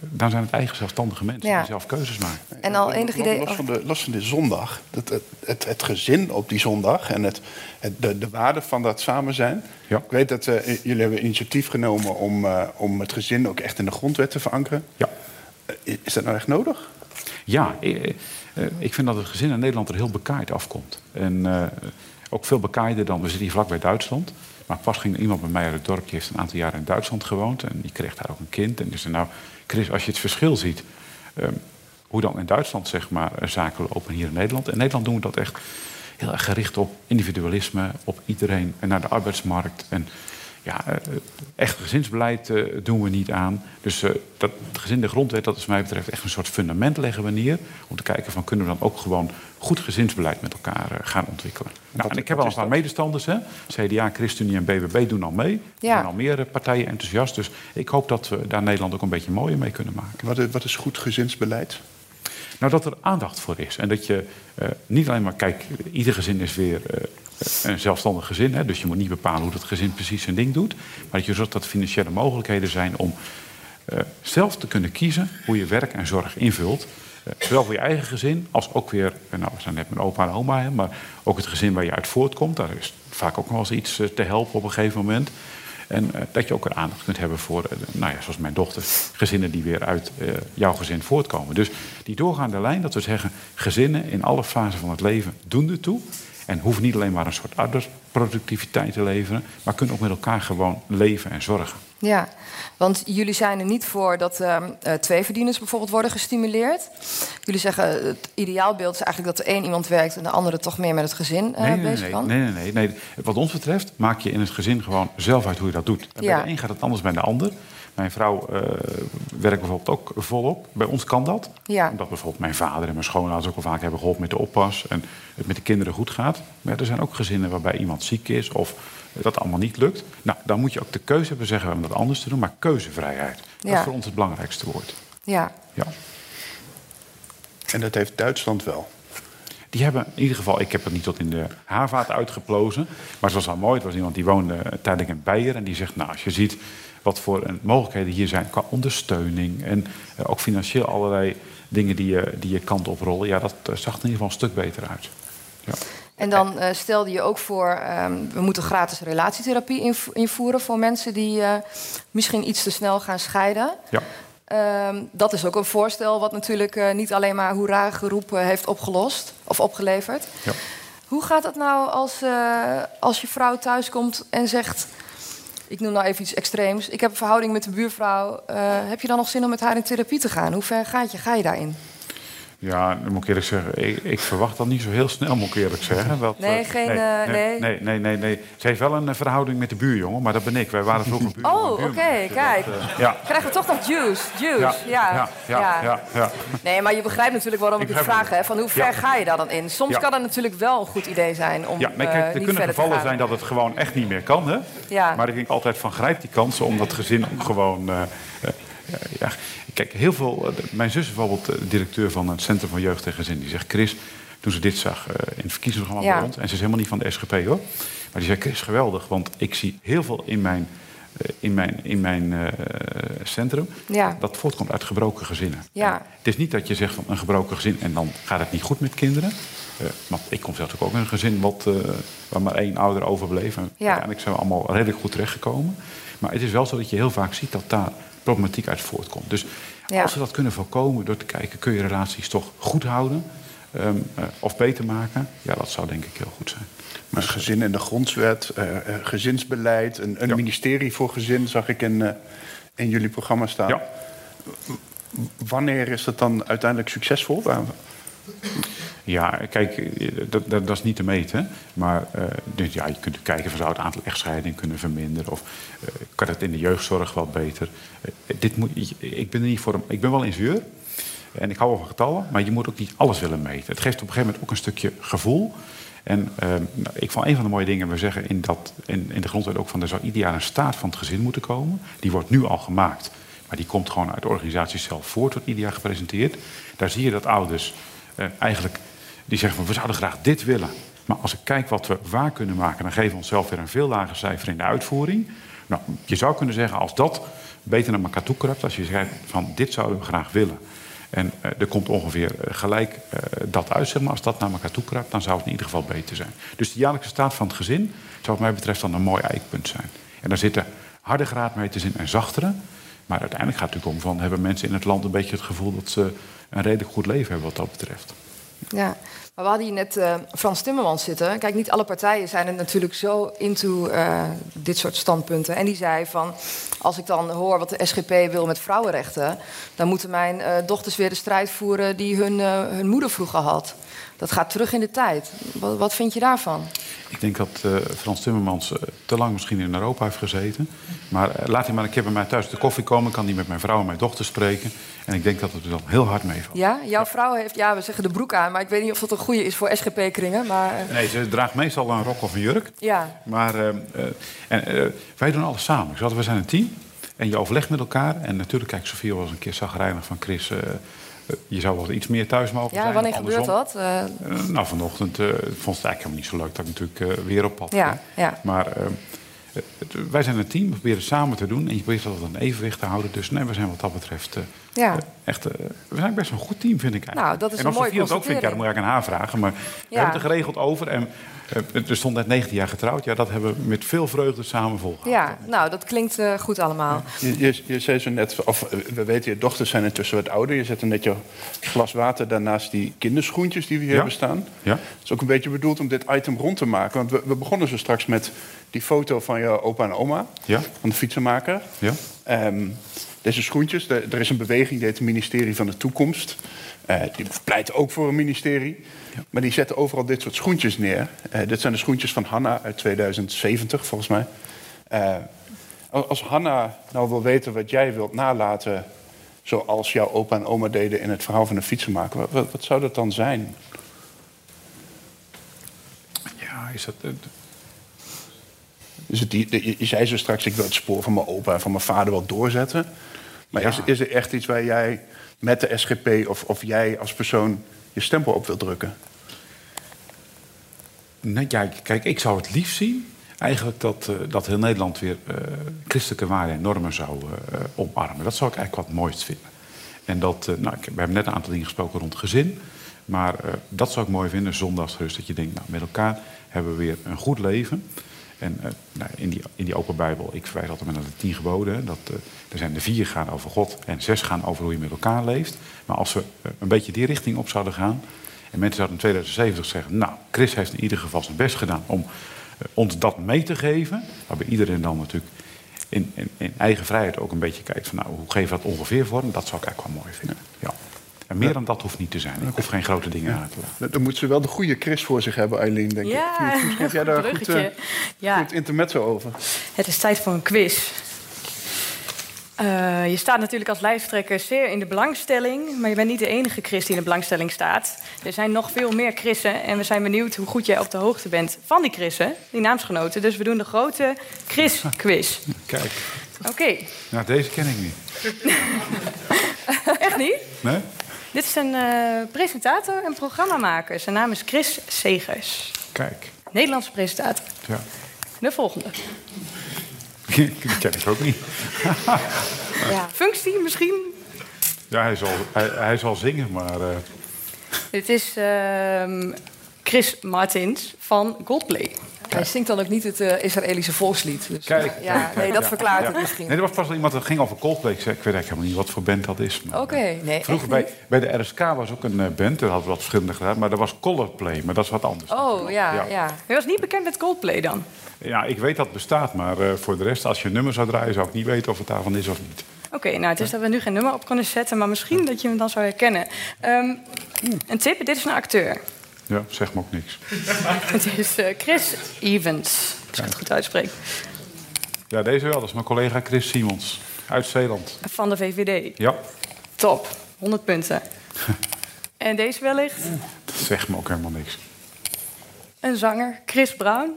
Speaker 4: dan zijn het eigen zelfstandige mensen
Speaker 1: Ja.
Speaker 4: die zelf keuzes maken.
Speaker 1: En al enig idee...
Speaker 2: Los van, de, los van de zondag, dat, het, het, het gezin op die zondag en het, het, de, de waarde van dat samen zijn.
Speaker 4: Ja.
Speaker 2: Ik weet dat eh, jullie hebben initiatief genomen om, eh, om het gezin ook echt in de grondwet te verankeren.
Speaker 4: Ja.
Speaker 2: Is dat nou echt nodig?
Speaker 4: Ja, ik vind dat het gezin in Nederland er heel bekaaid afkomt. En eh, ook veel bekaaider dan, we zitten hier vlakbij Duitsland. Maar pas ging iemand bij mij uit het dorp, die heeft een aantal jaar in Duitsland gewoond. En die kreeg daar ook een kind. En die zei, nou Chris, als je het verschil ziet... ehm, hoe dan in Duitsland zeg maar, eh, zaken lopen hier in Nederland. In Nederland doen we dat echt heel erg gericht op individualisme, op iedereen en naar de arbeidsmarkt. En ja, eh, echt gezinsbeleid eh, doen we niet aan. Dus eh, dat gezin de grondwet, dat is mij betreft echt een soort fundament leggen we neer. Om te kijken van kunnen we dan ook gewoon goed gezinsbeleid met elkaar eh, gaan ontwikkelen. Nou,
Speaker 2: Wat-
Speaker 4: en ik heb al een paar medestanders. Hè? CDA, ChristenUnie en BBB doen al mee. Er
Speaker 1: Ja.
Speaker 4: zijn al meer eh, partijen enthousiast. Dus ik hoop dat we daar Nederland ook een beetje mooier mee kunnen maken.
Speaker 2: Wat is, wat is goed gezinsbeleid?
Speaker 4: Nou, dat er aandacht voor is. En dat je eh, niet alleen maar... Kijk, ieder gezin is weer eh, een zelfstandig gezin. Hè, dus je moet niet bepalen hoe dat gezin precies zijn ding doet. Maar dat je zorgt dat er financiële mogelijkheden zijn om eh, zelf te kunnen kiezen... hoe je werk en zorg invult. Eh, zowel voor je eigen gezin als ook weer... eh, Nou, we zijn net met opa en oma, hè, maar ook het gezin waar je uit voortkomt. Daar is vaak ook nog wel eens iets eh, te helpen op een gegeven moment. En dat je ook weer aandacht kunt hebben voor, nou ja, zoals mijn dochter, gezinnen die weer uit jouw gezin voortkomen. Dus die doorgaande lijn, dat we zeggen, gezinnen in alle fasen van het leven doen ertoe. En hoeven niet alleen maar een soort arbeidsproductiviteit te leveren, maar kunnen ook met elkaar gewoon leven en zorgen.
Speaker 1: Ja, want jullie zijn er niet voor dat ehm, eh, twee verdieners bijvoorbeeld worden gestimuleerd. Jullie zeggen het ideaalbeeld is eigenlijk dat er één iemand werkt en de andere toch meer met het gezin eh,
Speaker 4: Nee, nee,
Speaker 1: bezig
Speaker 4: nee,
Speaker 1: kan.
Speaker 4: nee, nee, nee, nee. Wat ons betreft maak je in het gezin gewoon zelf uit hoe je dat doet. En
Speaker 1: Ja.
Speaker 4: Bij de een gaat het anders bij de ander. Mijn vrouw eh, werkt bijvoorbeeld ook volop. Bij ons kan dat.
Speaker 1: Ja.
Speaker 4: Omdat bijvoorbeeld mijn vader en mijn schoonouders ook al vaak hebben geholpen met de oppas. En het met de kinderen goed gaat. Maar er zijn ook gezinnen waarbij iemand ziek is of dat allemaal niet lukt. Nou, dan moet je ook de keuze hebben zeggen om dat anders te doen. Maar keuzevrijheid, dat
Speaker 1: Ja.
Speaker 4: is voor ons het belangrijkste woord.
Speaker 1: Ja,
Speaker 4: Ja.
Speaker 2: En dat heeft Duitsland wel.
Speaker 4: Die hebben in ieder geval, ik heb het niet tot in de haarvaat uitgeplozen. Maar het was wel mooi. Het was iemand die woonde tijdelijk in Beieren. En die zegt, nou, als je ziet wat voor een mogelijkheden hier zijn qua ondersteuning. En eh, ook financieel allerlei dingen die je, die je kant oprollen. Ja, dat eh, zag er in ieder geval een stuk beter uit. Ja.
Speaker 1: En dan eh, stelde je ook voor, ehm, we moeten gratis relatietherapie inv- invoeren voor mensen die eh, misschien iets te snel gaan scheiden.
Speaker 4: ja.
Speaker 1: Ehm, dat is ook een voorstel wat natuurlijk eh, niet alleen maar hoera geroepen heeft opgelost of opgeleverd.
Speaker 4: Ja.
Speaker 1: Hoe gaat het nou als, als je vrouw thuiskomt en zegt... ik noem nou even iets extreems... ik heb een verhouding met de buurvrouw... heb je dan nog zin om met haar in therapie te gaan? Hoe ver gaat je, ga je daarin?
Speaker 4: Ja, dan moet ik eerlijk zeggen, ik, ik verwacht dat niet zo heel snel, moet ik eerlijk zeggen. Dat,
Speaker 1: Nee,
Speaker 4: eh,
Speaker 1: geen,
Speaker 4: nee,
Speaker 1: eh,
Speaker 4: nee,
Speaker 1: nee.
Speaker 4: nee, nee, nee, nee. Ze heeft wel een eh, verhouding met de buurjongen, maar dat ben ik. Wij waren vroeger buurjongen.
Speaker 1: Oh, oké.
Speaker 4: Dus
Speaker 1: kijk.
Speaker 4: dat, ja.
Speaker 1: Krijgen we toch nog juice? Juice,
Speaker 4: Ja,
Speaker 1: ja.
Speaker 4: ja, ja, ja.
Speaker 1: Nee, maar je begrijpt natuurlijk waarom ik,
Speaker 4: Ik
Speaker 1: het vraag. Hè, van hoe ver ga je daar dan in? Soms kan het natuurlijk wel een goed idee zijn om
Speaker 4: Ja, maar kijk, er kunnen gevallen zijn dat het gewoon echt niet meer kan. Hè?
Speaker 1: Ja.
Speaker 4: Maar ik denk altijd van grijp die kansen om dat gezin ook gewoon... ja, kijk, heel veel... eh, mijn zus is bijvoorbeeld eh, directeur van het Centrum van Jeugd en Gezin. Die zegt, Chris, toen ze dit zag eh, in het verkiezingsprogramma
Speaker 1: Ja.
Speaker 4: bij ons... en ze is helemaal niet van de SGP hoor. Maar die zei, Chris, geweldig, want ik zie heel veel in mijn... in mijn, in mijn centrum,
Speaker 1: Ja.
Speaker 4: dat voortkomt uit gebroken gezinnen.
Speaker 1: Ja.
Speaker 4: Het is niet dat je zegt van een gebroken gezin en dan gaat het niet goed met kinderen. Want ik kom zelf ook in een gezin wat, waar maar één ouder overbleef. En uiteindelijk zijn we allemaal redelijk goed terechtgekomen. Maar het is wel zo dat je heel vaak ziet dat daar problematiek uit voortkomt. Dus
Speaker 1: Ja.
Speaker 4: als we dat kunnen voorkomen door te kijken, kun je relaties toch goed houden ehm, eh, of beter maken? Ja, dat zou denk ik heel goed zijn.
Speaker 2: Maar gezin in de grondwet, eh, eh, gezinsbeleid, een, een
Speaker 4: Ja.
Speaker 2: ministerie voor gezin zag ik in, eh, in jullie programma staan.
Speaker 4: Ja.
Speaker 2: Wanneer is dat dan uiteindelijk succesvol?
Speaker 4: Ja, kijk, dat, dat, dat is niet te meten. Maar eh, dus ja, je kunt kijken van zou het aantal echtscheidingen kunnen verminderen. Of eh, kan het in de jeugdzorg wat beter. Eh, dit moet, ik ben er niet voor. Ik ben wel ingenieur. En ik hou wel van getallen, maar je moet ook niet alles willen meten. Het geeft op een gegeven moment ook een stukje gevoel. En uh, nou, ik vond een van de mooie dingen, we zeggen in, dat, in, in de grondwet ook van er zou ideale staat van het gezin moeten komen. Die wordt nu al gemaakt, maar die komt gewoon uit de organisatie zelf voort, wordt ideaal gepresenteerd. Daar zie je dat ouders eigenlijk, die zeggen van we zouden graag dit willen. Maar als ik kijk wat we waar kunnen maken, dan geven we onszelf weer een veel lager cijfer in de uitvoering. Nou, je zou kunnen zeggen, als dat beter naar elkaar toe kruipt, als je zegt van dit zouden we graag willen. En uh, er komt ongeveer uh, gelijk uh, dat uit, zeg maar. Als dat naar elkaar toe kruipt, dan zou het in ieder geval beter zijn. Dus de jaarlijkse staat van het gezin zou wat mij betreft dan een mooi eikpunt zijn. En daar zitten harde graadmeters in en zachtere. Maar uiteindelijk gaat het natuurlijk om van... hebben mensen in het land een beetje het gevoel dat ze een redelijk goed leven hebben wat dat betreft.
Speaker 1: Ja, maar we hadden hier net uh, Frans Timmermans zitten. Kijk, niet alle partijen zijn er natuurlijk zo into uh, dit soort standpunten. En die zei van, als ik dan hoor wat de SGP wil met vrouwenrechten... dan moeten mijn uh, dochters weer de strijd voeren die hun, hun moeder vroeger had. Dat gaat terug in de tijd. Wat, wat vind je daarvan?
Speaker 4: Ik denk dat uh, Frans Timmermans uh, te lang misschien in Europa heeft gezeten. Maar uh, laat hij maar een keer bij mij thuis de koffie komen. Kan hij met mijn vrouw en mijn dochter spreken. En ik denk dat het er dan heel hard meevalt.
Speaker 1: Ja, jouw vrouw heeft, ja, we zeggen de broek aan. Maar ik weet niet of dat een goede is voor SGP-kringen. Maar...
Speaker 4: Nee, ze draagt meestal een rok of een jurk.
Speaker 1: Ja.
Speaker 4: Maar en, wij doen alles samen. Dus we zijn een team. En je overlegt met elkaar. En natuurlijk, kijk, Sofie was een keer zagrijnig van Chris je zou wel iets meer thuis mogen
Speaker 1: ja,
Speaker 4: zijn.
Speaker 1: wanneer gebeurt dat? Uh...
Speaker 4: Nou, vanochtend vond het eigenlijk helemaal niet zo leuk dat ik natuurlijk weer op pad
Speaker 1: ja, ja.
Speaker 4: Maar wij zijn een team, we proberen samen te doen. En je probeert altijd een evenwicht te houden. Dus nee, we zijn wat dat betreft
Speaker 1: ja.
Speaker 4: echt... we zijn best een goed team, vind ik eigenlijk.
Speaker 1: Nou, dat is
Speaker 4: en
Speaker 1: een mooie
Speaker 4: Sofie dat ook vindt, ja, dan moet ik aan haar vragen. Maar we hebben het er geregeld over. En er stond net 19 jaar getrouwd. Ja, dat hebben we met veel vreugde samen volgehouden.
Speaker 1: Ja, nou, dat klinkt uh, goed allemaal.
Speaker 2: Je, je, je, zei zo net, of we weten, je dochters zijn intussen wat ouder. Je zet een net je glas water daarnaast die kinderschoentjes die we hier
Speaker 4: ja.
Speaker 2: hebben staan.
Speaker 4: Ja.
Speaker 2: Het is ook een beetje bedoeld om dit item rond te maken. Want we, we begonnen zo straks met die foto van je opa en oma.
Speaker 4: Ja.
Speaker 2: Van de fietsenmaker.
Speaker 4: Ja.
Speaker 2: Um, deze schoentjes, de, er is een beweging, die heet het ministerie van de toekomst. Uh, die pleit ook voor een ministerie. Ja. Maar die zetten overal dit soort schoentjes neer. Uh, dit zijn de schoentjes van Hanna uit 2070, volgens mij. Uh, als Hanna nou wil weten wat jij wilt nalaten... zoals jouw opa en oma deden in het verhaal van de fietsenmaker... wat, wat zou dat dan zijn?
Speaker 4: Ja, is dat...
Speaker 2: Dus het, je, je zei zo straks, ik wil het spoor van mijn opa en van mijn vader wel doorzetten. Maar ja. is, is er echt iets waar jij met de SGP of, of jij als persoon je stempel op wil drukken?
Speaker 4: Nee, ja, kijk, ik zou het liefst zien eigenlijk dat, uh, dat heel Nederland weer uh, christelijke waarden en normen zou uh, omarmen. Dat zou ik eigenlijk wat mooist vinden. En dat, nou, we hebben net een aantal dingen gesproken rond gezin. Maar dat zou ik mooi vinden, zondagsrust. Dat je denkt, nou, met elkaar hebben we weer een goed leven. En nou, in, die, in die open Bijbel, ik verwijs altijd naar de tien geboden. Dat, er zijn de vier gaan over God en zes gaan over hoe je met elkaar leeft. Maar als we een beetje die richting op zouden gaan... En mensen zouden in 2070 zeggen... nou, Chris heeft in ieder geval zijn best gedaan om ons dat mee te geven. Waarbij iedereen dan natuurlijk in, in, in, eigen vrijheid ook een beetje kijkt... van nou, hoe we dat ongeveer vorm? Dat zou ik eigenlijk wel mooi vinden. Ja. En meer ja. dan dat hoeft niet te zijn. Ik hoef geen grote dingen ja. aan te laten.
Speaker 2: Dan moet ze wel de goede Chris voor zich hebben, Eileen, denk
Speaker 3: ja.
Speaker 2: ik. Misschien heb jij daar goed, uh,
Speaker 3: ja.
Speaker 2: goed intermezzo over.
Speaker 3: Het is tijd voor een quiz. Uh, je staat natuurlijk als lijsttrekker zeer in de belangstelling, maar je bent niet de enige Chris die in de belangstelling staat. Er zijn nog veel meer Christen en we zijn benieuwd hoe goed jij op de hoogte bent van die Christen, die naamsgenoten. Dus we doen de grote Chris-quiz.
Speaker 4: Kijk.
Speaker 3: Oké. Okay.
Speaker 4: Nou, deze ken ik niet.
Speaker 3: Echt niet?
Speaker 4: Nee?
Speaker 3: Dit is een uh, presentator en programmamaker. Zijn naam is Chris Segers.
Speaker 4: Kijk.
Speaker 3: Nederlandse presentator.
Speaker 4: Ja.
Speaker 3: De volgende.
Speaker 4: Die ken ik ook niet.
Speaker 3: ja. Functie misschien?
Speaker 4: Ja, hij zal, hij, hij zal zingen, maar... Uh...
Speaker 3: Dit is uh, Chris Martins van Goldplay.
Speaker 1: Hij zingt dan ook niet het uh, Israëlische volkslied. Dus,
Speaker 4: Kijk.
Speaker 1: Ja, nee, dat verklaart het misschien.
Speaker 4: Nee, er was pas wel iemand dat ging over Coldplay. Ik, zei, ik weet eigenlijk helemaal niet wat voor band dat is.
Speaker 1: Oké, okay, nee.
Speaker 4: Vroeger bij, bij de RSK was ook een band, daar hadden we wat verschillende gedaan. Maar dat was Colorplay, maar dat is wat anders.
Speaker 1: Oh, ja, ja.
Speaker 3: Je was niet bekend met Coldplay dan?
Speaker 4: Ja, ik weet dat het bestaat, maar uh, voor de rest, als je een nummer zou draaien, zou ik niet weten of het daarvan is of niet.
Speaker 3: Oké, okay, nou het is dat we nu geen nummer op kunnen zetten, maar misschien dat je hem dan zou herkennen. Um, een tip, dit is een acteur.
Speaker 4: Ja, zeg me ook niks.
Speaker 3: het is uh, Chris Evans, als ik het goed uitspreek.
Speaker 4: Ja, deze wel. Dat is mijn collega Chris Simons uit Zeeland.
Speaker 3: Van de VVD.
Speaker 4: Ja.
Speaker 3: Top, 100 punten. En deze wellicht?
Speaker 4: Dat zegt me ook helemaal niks.
Speaker 3: Een zanger, Chris Brown.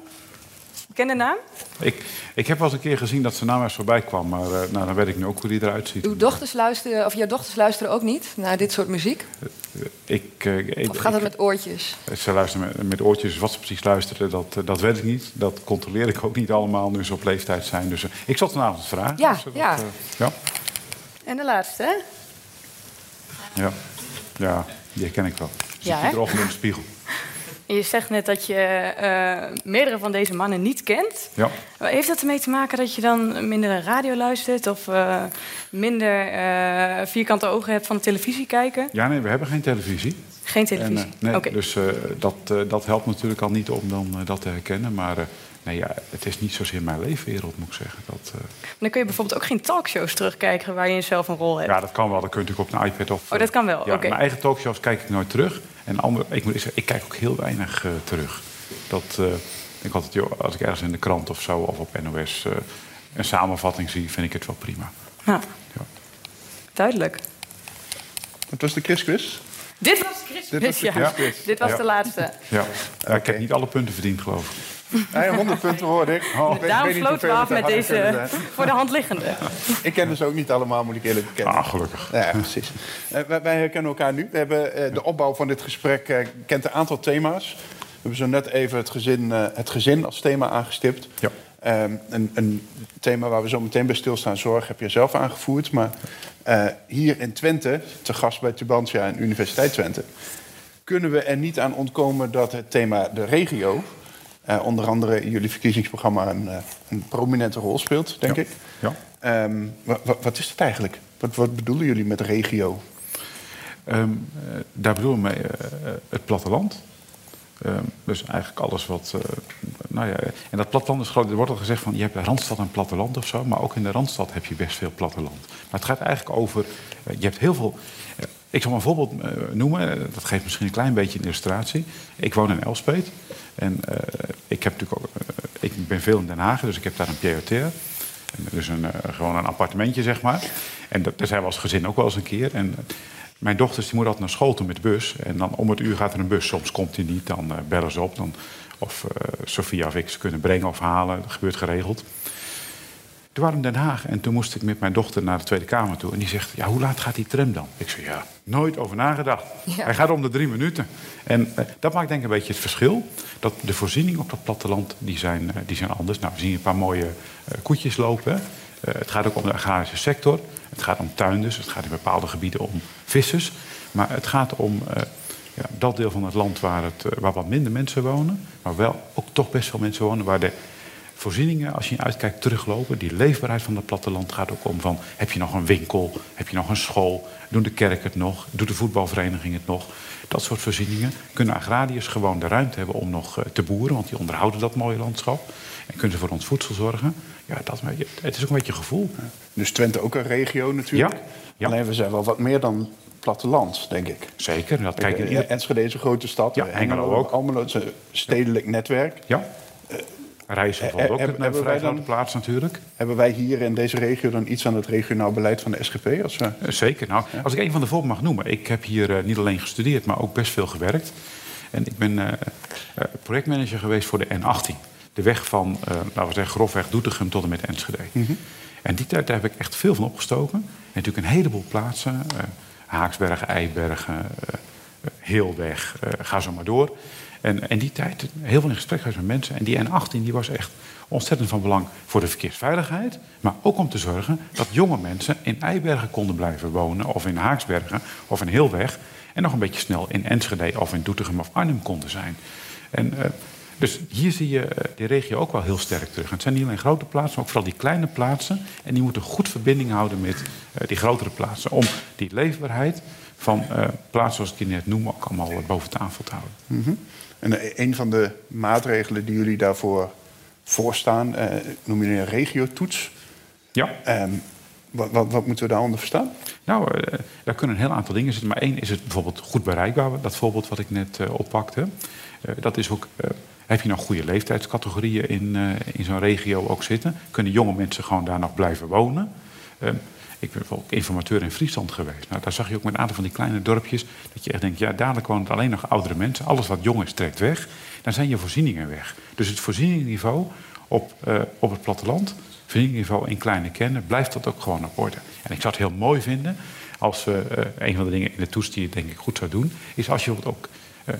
Speaker 3: Ken de naam?
Speaker 4: Ik, ik heb wel eens een keer gezien dat zijn naam eens voorbij kwam, maar uh, nou, dan weet ik nu ook hoe die eruit ziet.
Speaker 1: Uw dochters luisteren, of jouw dochters luisteren ook niet naar dit soort muziek?
Speaker 4: Ik, uh, ik,
Speaker 1: of gaat het met oortjes?
Speaker 4: Ze luisteren met, met, oortjes. Wat ze precies luisteren, dat, dat weet ik niet. Dat controleer ik ook niet allemaal nu ze op leeftijd zijn. Dus ik zal het vanavond vragen.
Speaker 1: Ja,
Speaker 4: dus,
Speaker 1: ja.
Speaker 4: ja.
Speaker 3: En de laatste, hè?
Speaker 4: Ja, ja die herken ik wel. Zit
Speaker 3: Ja,
Speaker 4: erover in de spiegel.
Speaker 3: Je zegt net dat je eh, meerdere van deze mannen niet kent.
Speaker 4: Ja.
Speaker 3: Heeft dat ermee te maken dat je dan minder radio luistert... of eh, minder eh, vierkante ogen hebt van televisie kijken?
Speaker 4: ja, nee, we hebben geen televisie.
Speaker 3: Geen
Speaker 4: En,
Speaker 3: televisie?
Speaker 4: nee. Dus dat, dat helpt natuurlijk al niet om dan dat te herkennen. Maar nee, ja, het is niet zozeer mijn leefwereld, moet ik zeggen. Dat, eh,
Speaker 3: Dan kun je bijvoorbeeld ook geen talkshows terugkijken... waar je zelf een rol hebt.
Speaker 4: ja, dat kan wel. Dat kun je natuurlijk op een iPad of...
Speaker 3: Oh, dat kan wel,
Speaker 4: Ja,
Speaker 3: oké.
Speaker 4: Mijn eigen talkshows kijk ik nooit terug. En andere, ik moet zeggen, ik kijk ook heel weinig eh, terug. Dat, eh, ik altijd, joh, als ik ergens in de krant of zo of op NOS eh, een samenvatting zie, vind ik het wel prima.
Speaker 3: Ja,
Speaker 4: Ja.
Speaker 3: duidelijk.
Speaker 2: Wat was de Chris quiz?
Speaker 3: Dit was Chris
Speaker 2: Dit was de
Speaker 3: ja.
Speaker 2: Chris quiz.
Speaker 3: Dit was
Speaker 4: Ja.
Speaker 3: de laatste.
Speaker 4: Ja. Ja, ik heb niet alle punten verdiend, geloof ik.
Speaker 2: Nee, 100 punten hoorde ik. Oh, ik weet-
Speaker 3: Daarom sloten we af met deze voor de hand liggende.
Speaker 2: Ik ken dus ook niet allemaal, moet ik eerlijk bekennen.
Speaker 4: Ah, gelukkig.
Speaker 2: Ja, precies. Eh, wij, wij herkennen elkaar nu. We hebben eh, de opbouw van dit gesprek eh, kent een aantal thema's. We hebben zo net even het gezin, eh, het gezin als thema aangestipt.
Speaker 4: Ja.
Speaker 2: Ehm, een, een thema waar we zo meteen bij stilstaan, zorg, heb je zelf aangevoerd. Maar eh, hier in Twente, te gast bij Tubantia en Universiteit Twente... kunnen we er niet aan ontkomen dat het thema de regio... eh, onder andere in jullie verkiezingsprogramma een, eh, een prominente rol speelt, denk
Speaker 4: Ja.
Speaker 2: ik.
Speaker 4: Ja.
Speaker 2: Ehm, wa- wa- wat is het eigenlijk? Wat, wat bedoelen jullie met regio?
Speaker 4: Ehm, eh, daar bedoelen we mee het platteland. Ehm, dus eigenlijk alles wat. nou ja, en dat platteland is groot. Er wordt al gezegd van je hebt een randstad en platteland of zo. Maar ook in de randstad heb je best veel platteland. Maar het gaat eigenlijk over. je hebt heel veel. ik zal maar een voorbeeld noemen. dat geeft misschien een klein beetje een illustratie. Ik woon in Elspet. En eh, ik, heb natuurlijk ook, eh, ik ben veel in Den Haag, dus ik heb daar een. En Dus een, eh, gewoon een appartementje, zeg maar. En dat, daar zijn we als gezin ook wel eens een keer. En mijn dochters die moeten altijd naar school toe met de bus. En dan om het uur gaat er een bus. Soms komt die niet, dan bellen ze op. Dan, of Sofia of ik ze kunnen brengen of halen. Dat gebeurt geregeld. In Den Haag en toen moest ik met mijn dochter naar de Tweede Kamer toe. En die zegt, ja, hoe laat gaat die tram dan? Ik zei, ja, nooit over nagedacht.
Speaker 1: Ja.
Speaker 4: Hij gaat om de drie minuten. En eh, dat maakt denk ik een beetje het verschil. Dat de voorzieningen op dat platteland, die zijn, eh, die zijn anders. Nou, we zien een paar mooie eh, koetjes lopen. het gaat ook om de agrarische sector. Het gaat om tuinders. Het gaat in bepaalde gebieden om vissers. Maar het gaat om ja, dat deel van het land waar, het, waar wat minder mensen wonen. Maar wel ook toch best veel mensen wonen. Waar de voorzieningen, als je uitkijkt, teruglopen. Die leefbaarheid van het platteland gaat ook om van... heb je nog een winkel, heb je nog een school... doen de kerk het nog, doet de voetbalvereniging het nog. Dat soort voorzieningen kunnen agrariërs gewoon de ruimte hebben om nog eh, te boeren... want die onderhouden dat mooie landschap. En kunnen ze voor ons voedsel zorgen. Ja, dat, het is ook een beetje gevoel.
Speaker 2: Dus Twente ook een regio natuurlijk.
Speaker 4: Ja, ja.
Speaker 2: Alleen we zijn wel wat meer dan platteland, denk ik.
Speaker 4: Zeker, dat kijk in
Speaker 2: Eh,
Speaker 4: ieder...
Speaker 2: Enschede is een grote stad.
Speaker 4: Ja, Hengelo ook.
Speaker 2: Is een stedelijk netwerk.
Speaker 4: Ja. Reizen valt
Speaker 2: eh,
Speaker 4: ook
Speaker 2: hebben-
Speaker 4: een vrij grote plaats natuurlijk.
Speaker 2: Hebben wij hier in deze regio dan iets aan het regionaal beleid van de SGP? Als we...
Speaker 4: Eh, Zeker. Nou, als ik een van de voorbeelden mag noemen. Ik heb hier eh, niet alleen gestudeerd, maar ook best veel gewerkt. En ik ben eh, eh, projectmanager geweest voor de N18. De weg van, eh, laten we zeggen, grofweg Doetinchem tot en met Enschede. En die tijd daar heb ik echt veel van opgestoken. En natuurlijk een heleboel plaatsen. eh, Haaksbergen, Eibergen, eh, eh, Heelweg, eh, ga zo maar door. En die tijd heel veel in gesprek geweest met mensen. En die N18 die was echt ontzettend van belang voor de verkeersveiligheid. Maar ook om te zorgen dat jonge mensen in Eibergen konden blijven wonen. Of in Haaksbergen of in Heelweg. En nog een beetje snel in Enschede of in Doetinchem of Arnhem konden zijn. En, eh, dus hier zie je eh, die regio ook wel heel sterk terug. Het zijn niet alleen grote plaatsen, maar ook vooral die kleine plaatsen. En die moeten goed verbinding houden met eh, die grotere plaatsen. Om die leefbaarheid van plaatsen zoals ik die net noem ook allemaal boven tafel te houden.
Speaker 2: Mhm. En eh, een van de maatregelen die jullie daarvoor voorstaan, eh noem je een regiotoets.
Speaker 4: Ja.
Speaker 2: Ehm, wat, wat, wat moeten we daaronder verstaan?
Speaker 4: Nou, eh, daar kunnen een heel aantal dingen zitten. Maar één is het bijvoorbeeld goed bereikbaar. Dat voorbeeld wat ik net oppakte. Dat is ook, heb je nog goede leeftijdscategorieën in, in zo'n regio ook zitten? Kunnen jonge mensen gewoon daar nog blijven wonen? Eh, ik ben bijvoorbeeld informateur in Friesland geweest. Nou, daar zag je ook met een aantal van die kleine dorpjes... dat je echt denkt, ja, dadelijk wonen alleen nog oudere mensen. Alles wat jong is, trekt weg. Dan zijn je voorzieningen weg. Dus het voorzieningsniveau op, uh, op het platteland... in kleine kennen, blijft dat ook gewoon op orde. En ik zou het heel mooi vinden als we... Uh, een van de dingen in de toets die je denk ik goed zou doen... is als je ook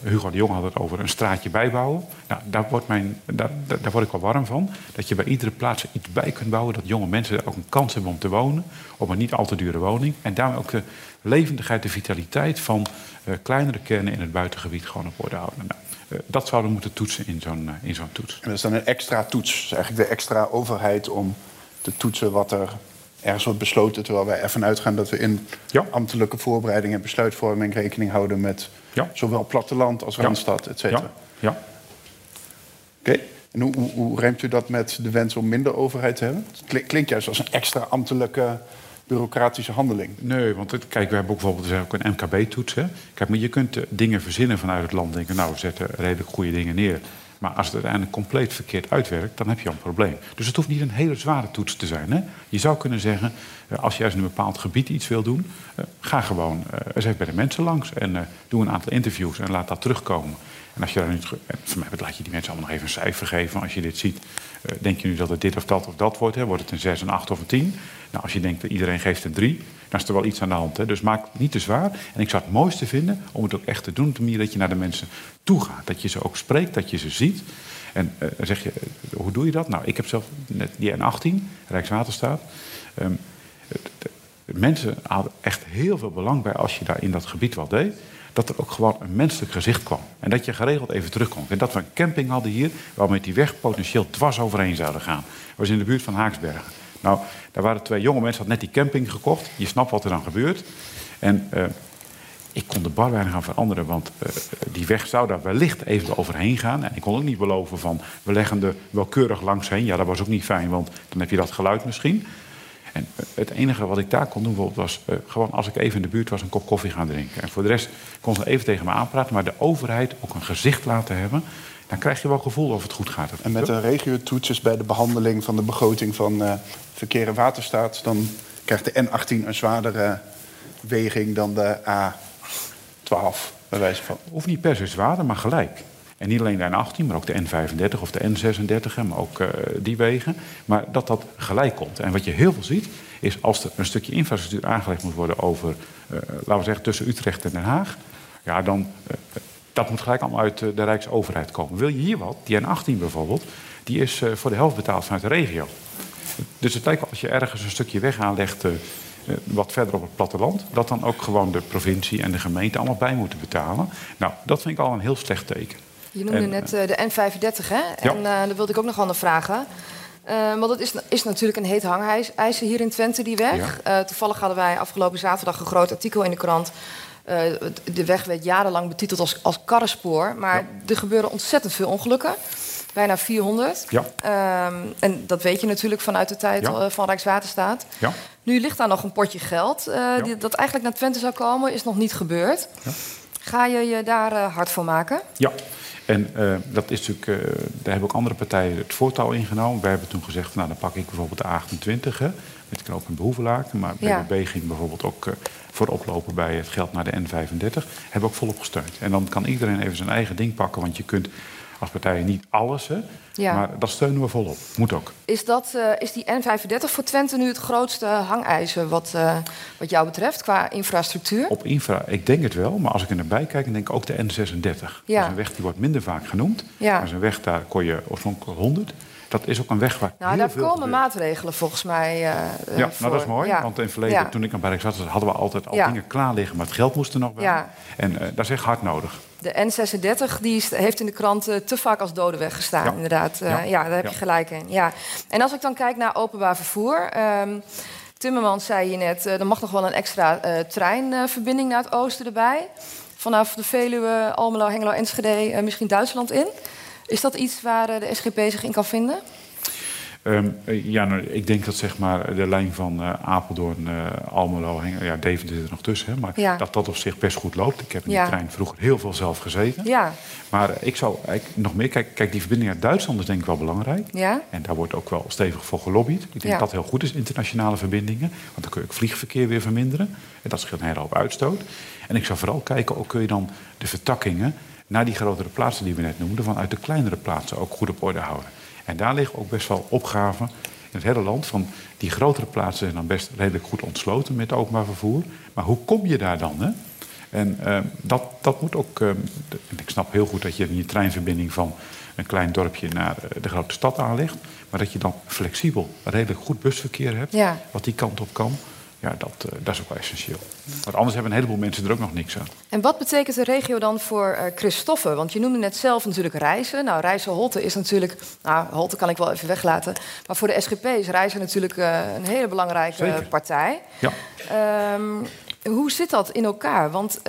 Speaker 4: Hugo de Jong had het over een straatje bijbouwen. Nou, daar, wordt mijn, daar, daar, word ik wel warm van. Dat je bij iedere plaats iets bij kunt bouwen. Dat jonge mensen ook een kans hebben om te wonen. Op een niet al te dure woning. En daarmee ook de levendigheid, de vitaliteit van uh, kleinere kernen in het buitengebied gewoon op orde houden. Nou, uh, dat zouden we moeten toetsen in zo'n in zo'n toets.
Speaker 2: En dat is dan een extra toets. eigenlijk de extra overheid om te toetsen wat er ergens wordt besloten. Terwijl wij ervan uitgaan dat we in
Speaker 4: ja.
Speaker 2: ambtelijke voorbereiding en besluitvorming rekening houden met
Speaker 4: ja.
Speaker 2: zowel platteland als randstad, et cetera.
Speaker 4: Ja.
Speaker 2: Oké. Okay. En hoe, hoe, hoe remt u dat met de wens om minder overheid te hebben? Het klinkt juist als een extra ambtelijke bureaucratische handeling.
Speaker 4: Nee, want het, kijk, we hebben ook bijvoorbeeld ook een MKB-toets. Kijk, maar je kunt dingen verzinnen vanuit het land. Denken, nou, we zetten redelijk goede dingen neer. Maar als het uiteindelijk compleet verkeerd uitwerkt, dan heb je een probleem. Dus het hoeft niet een hele zware toets te zijn. Hè? Je zou kunnen zeggen, als je juist in een bepaald gebied iets wil doen, ga gewoon eens even bij de mensen langs en doe een aantal interviews en laat dat terugkomen. En als je daar nu, voor mij laat je die mensen allemaal nog even een cijfer geven. Als je dit ziet, denk je nu dat het dit of dat of dat wordt? Hè? Wordt het een 6, een 8 of een 10? Nou, als je denkt dat iedereen geeft een 3, dan is er wel iets aan de hand. Hè? Dus maak het niet te zwaar. En ik zou het mooiste vinden om het ook echt te doen op de manier dat je naar de mensen toe gaat. Dat je ze ook spreekt, dat je ze ziet. En uh, zeg je, hoe doe je dat? Nou, ik heb zelf net die N18, Rijkswaterstaat. Um, mensen hadden echt heel veel belang bij als je daar in dat gebied wat deed. Dat er ook gewoon een menselijk gezicht kwam. En dat je geregeld even terugkomt. En dat we een camping hadden hier, waar met die weg potentieel dwars overheen zouden gaan. Dat was in de buurt van Haaksbergen. Nou, daar waren twee jonge mensen, hadden net die camping gekocht. Je snapt wat er dan gebeurt. En uh, ik kon de bar weinig gaan veranderen, want uh, die weg zou daar wellicht even overheen gaan. En ik kon ook niet beloven van, we leggen er wel keurig langs heen. Ja, dat was ook niet fijn, want dan heb je dat geluid misschien. En uh, het enige wat ik daar kon doen was uh, gewoon als ik even in de buurt was een kop koffie gaan drinken. En voor de rest kon ze even tegen me aanpraten, maar de overheid ook een gezicht laten hebben. Dan krijg je wel gevoel of het goed gaat.
Speaker 2: En met een regiotoets bij de behandeling van de begroting van verkeer en waterstaat, dan krijgt de N18 een zwaardere weging dan de A12, bij wijze van.
Speaker 4: Hoeft niet per se zwaarder, maar gelijk. En niet alleen de N18, maar ook de N35 of de N36, maar ook uh, die wegen. Maar dat dat gelijk komt. En wat je heel veel ziet, is als er een stukje infrastructuur aangelegd moet worden over, uh, laten we zeggen, tussen Utrecht en Den Haag. Ja, dan, uh, dat moet gelijk allemaal uit de Rijksoverheid komen. Wil je hier wat, die N18 bijvoorbeeld, die is voor de helft betaald vanuit de regio. Dus het lijkt wel als je ergens een stukje weg aanlegt, wat verder op het platteland, dat dan ook gewoon de provincie en de gemeente allemaal bij moeten betalen. Nou, dat vind ik al een heel slecht teken.
Speaker 1: Je noemde en, net uh, de N35, hè?
Speaker 4: Ja.
Speaker 1: En uh, daar wilde ik ook nog aan vragen. Uh, want dat is, is, natuurlijk een heet hangijzer hier in Twente, die weg. Ja. toevallig hadden wij afgelopen zaterdag een groot artikel in de krant. de weg werd jarenlang betiteld als, als karrenspoor. Maar ja. er gebeuren ontzettend veel ongelukken. Bijna 400.
Speaker 4: Ja.
Speaker 1: Um, en dat weet je natuurlijk vanuit de tijd
Speaker 4: Ja.
Speaker 1: van Rijkswaterstaat.
Speaker 4: Ja.
Speaker 1: Nu ligt daar nog een potje geld die, dat eigenlijk naar Twente zou komen. Is nog niet gebeurd. Ga je je daar hard voor maken?
Speaker 4: Ja. En uh, dat is natuurlijk, uh, daar hebben ook andere partijen het voortouw ingenomen. Wij hebben toen gezegd, nou dan pak ik bijvoorbeeld de A28, hè, met knoop en behoevelaken. Maar
Speaker 1: Ja.
Speaker 4: BBB ging bijvoorbeeld ook uh, voor oplopen bij het geld naar de N35. Hebben we ook volop gesteund. En dan kan iedereen even zijn eigen ding pakken, want je kunt als niet alles, hè,
Speaker 1: Ja.
Speaker 4: maar dat steunen we volop. Moet ook.
Speaker 1: Is, dat, eh, is die N35 voor Twente nu het grootste hangijzer wat, eh, wat jou betreft qua infrastructuur?
Speaker 4: Op infra, ik denk het wel, maar als ik er naar bij kijk, dan denk ik ook de N36. Dat is een weg die wordt minder vaak genoemd.
Speaker 1: Ja.
Speaker 4: Dat is een weg, daar kon je oorspronkelijk 100. Dat is ook een weg waar
Speaker 1: Nou, daar komen
Speaker 4: gebeurt.
Speaker 1: maatregelen volgens mij. eh,
Speaker 4: Ja,
Speaker 1: voor.
Speaker 4: nou dat is mooi.
Speaker 1: Ja.
Speaker 4: Want in het verleden,
Speaker 1: Ja.
Speaker 4: toen ik aan Barrix zat, hadden we altijd al
Speaker 1: Ja.
Speaker 4: dingen klaar liggen, maar het geld moest er nog bij. En eh, dat is echt hard nodig.
Speaker 1: De N36 die heeft in de krant eh, te vaak als dode weg gestaan,
Speaker 4: Ja.
Speaker 1: inderdaad. Eh,
Speaker 4: Ja.
Speaker 1: ja. daar heb
Speaker 4: Ja.
Speaker 1: je gelijk in. Ja. En als ik dan kijk naar openbaar vervoer. ehm Timmermans zei je net, eh, er mag nog wel een extra treinverbinding naar het oosten erbij. Vanaf de Veluwe, Almelo, Hengelo, Enschede, misschien Duitsland in. Is dat iets waar de SGP zich in kan vinden?
Speaker 4: Ehm, eh, ja, nou, ik denk dat zeg maar, de lijn van eh, Apeldoorn, eh, Almelo, ja, Deventer zit er nog tussen. Hè, maar
Speaker 1: Ja.
Speaker 4: dat dat op zich best goed loopt. Ik heb in
Speaker 1: Ja.
Speaker 4: die trein vroeger heel veel zelf gezeten.
Speaker 1: Ja,
Speaker 4: Maar ik zou nog meer... Kijk, kijk, die verbinding naar Duitsland is denk ik wel belangrijk.
Speaker 1: ja,
Speaker 4: En daar wordt ook wel stevig voor gelobbyd. Ik denk dat dat heel goed is, internationale verbindingen. Want dan kun je ook vliegverkeer weer verminderen. En dat scheelt een hele hoop uitstoot. En ik zou vooral kijken, ook kun je dan de vertakkingen... naar die grotere plaatsen die we net noemden... vanuit de kleinere plaatsen ook goed op orde houden. En daar liggen ook best wel opgaven in het hele land. Van die grotere plaatsen zijn dan best redelijk goed ontsloten met openbaar vervoer. Maar hoe kom je daar dan? Hè? En eh, dat, dat moet ook. eh, en ik snap heel goed dat je in je treinverbinding van een klein dorpje naar eh, de grote stad aanlegt. Maar dat je dan flexibel, redelijk goed busverkeer hebt.
Speaker 1: Ja.
Speaker 4: Wat die kant op kan. Ja, dat, eh, dat is ook wel essentieel. Want anders hebben een heleboel mensen er ook nog niks aan.
Speaker 1: En wat betekent de regio dan voor Christoffe? Want je noemde net zelf natuurlijk reizen. Nou, reizen Holte is natuurlijk... Nou, Holte kan ik wel even weglaten. Maar voor de SGP is reizen natuurlijk eh, een hele belangrijke
Speaker 4: Zeker.
Speaker 1: partij.
Speaker 4: Ja.
Speaker 1: Ehm, hoe zit dat in elkaar? Want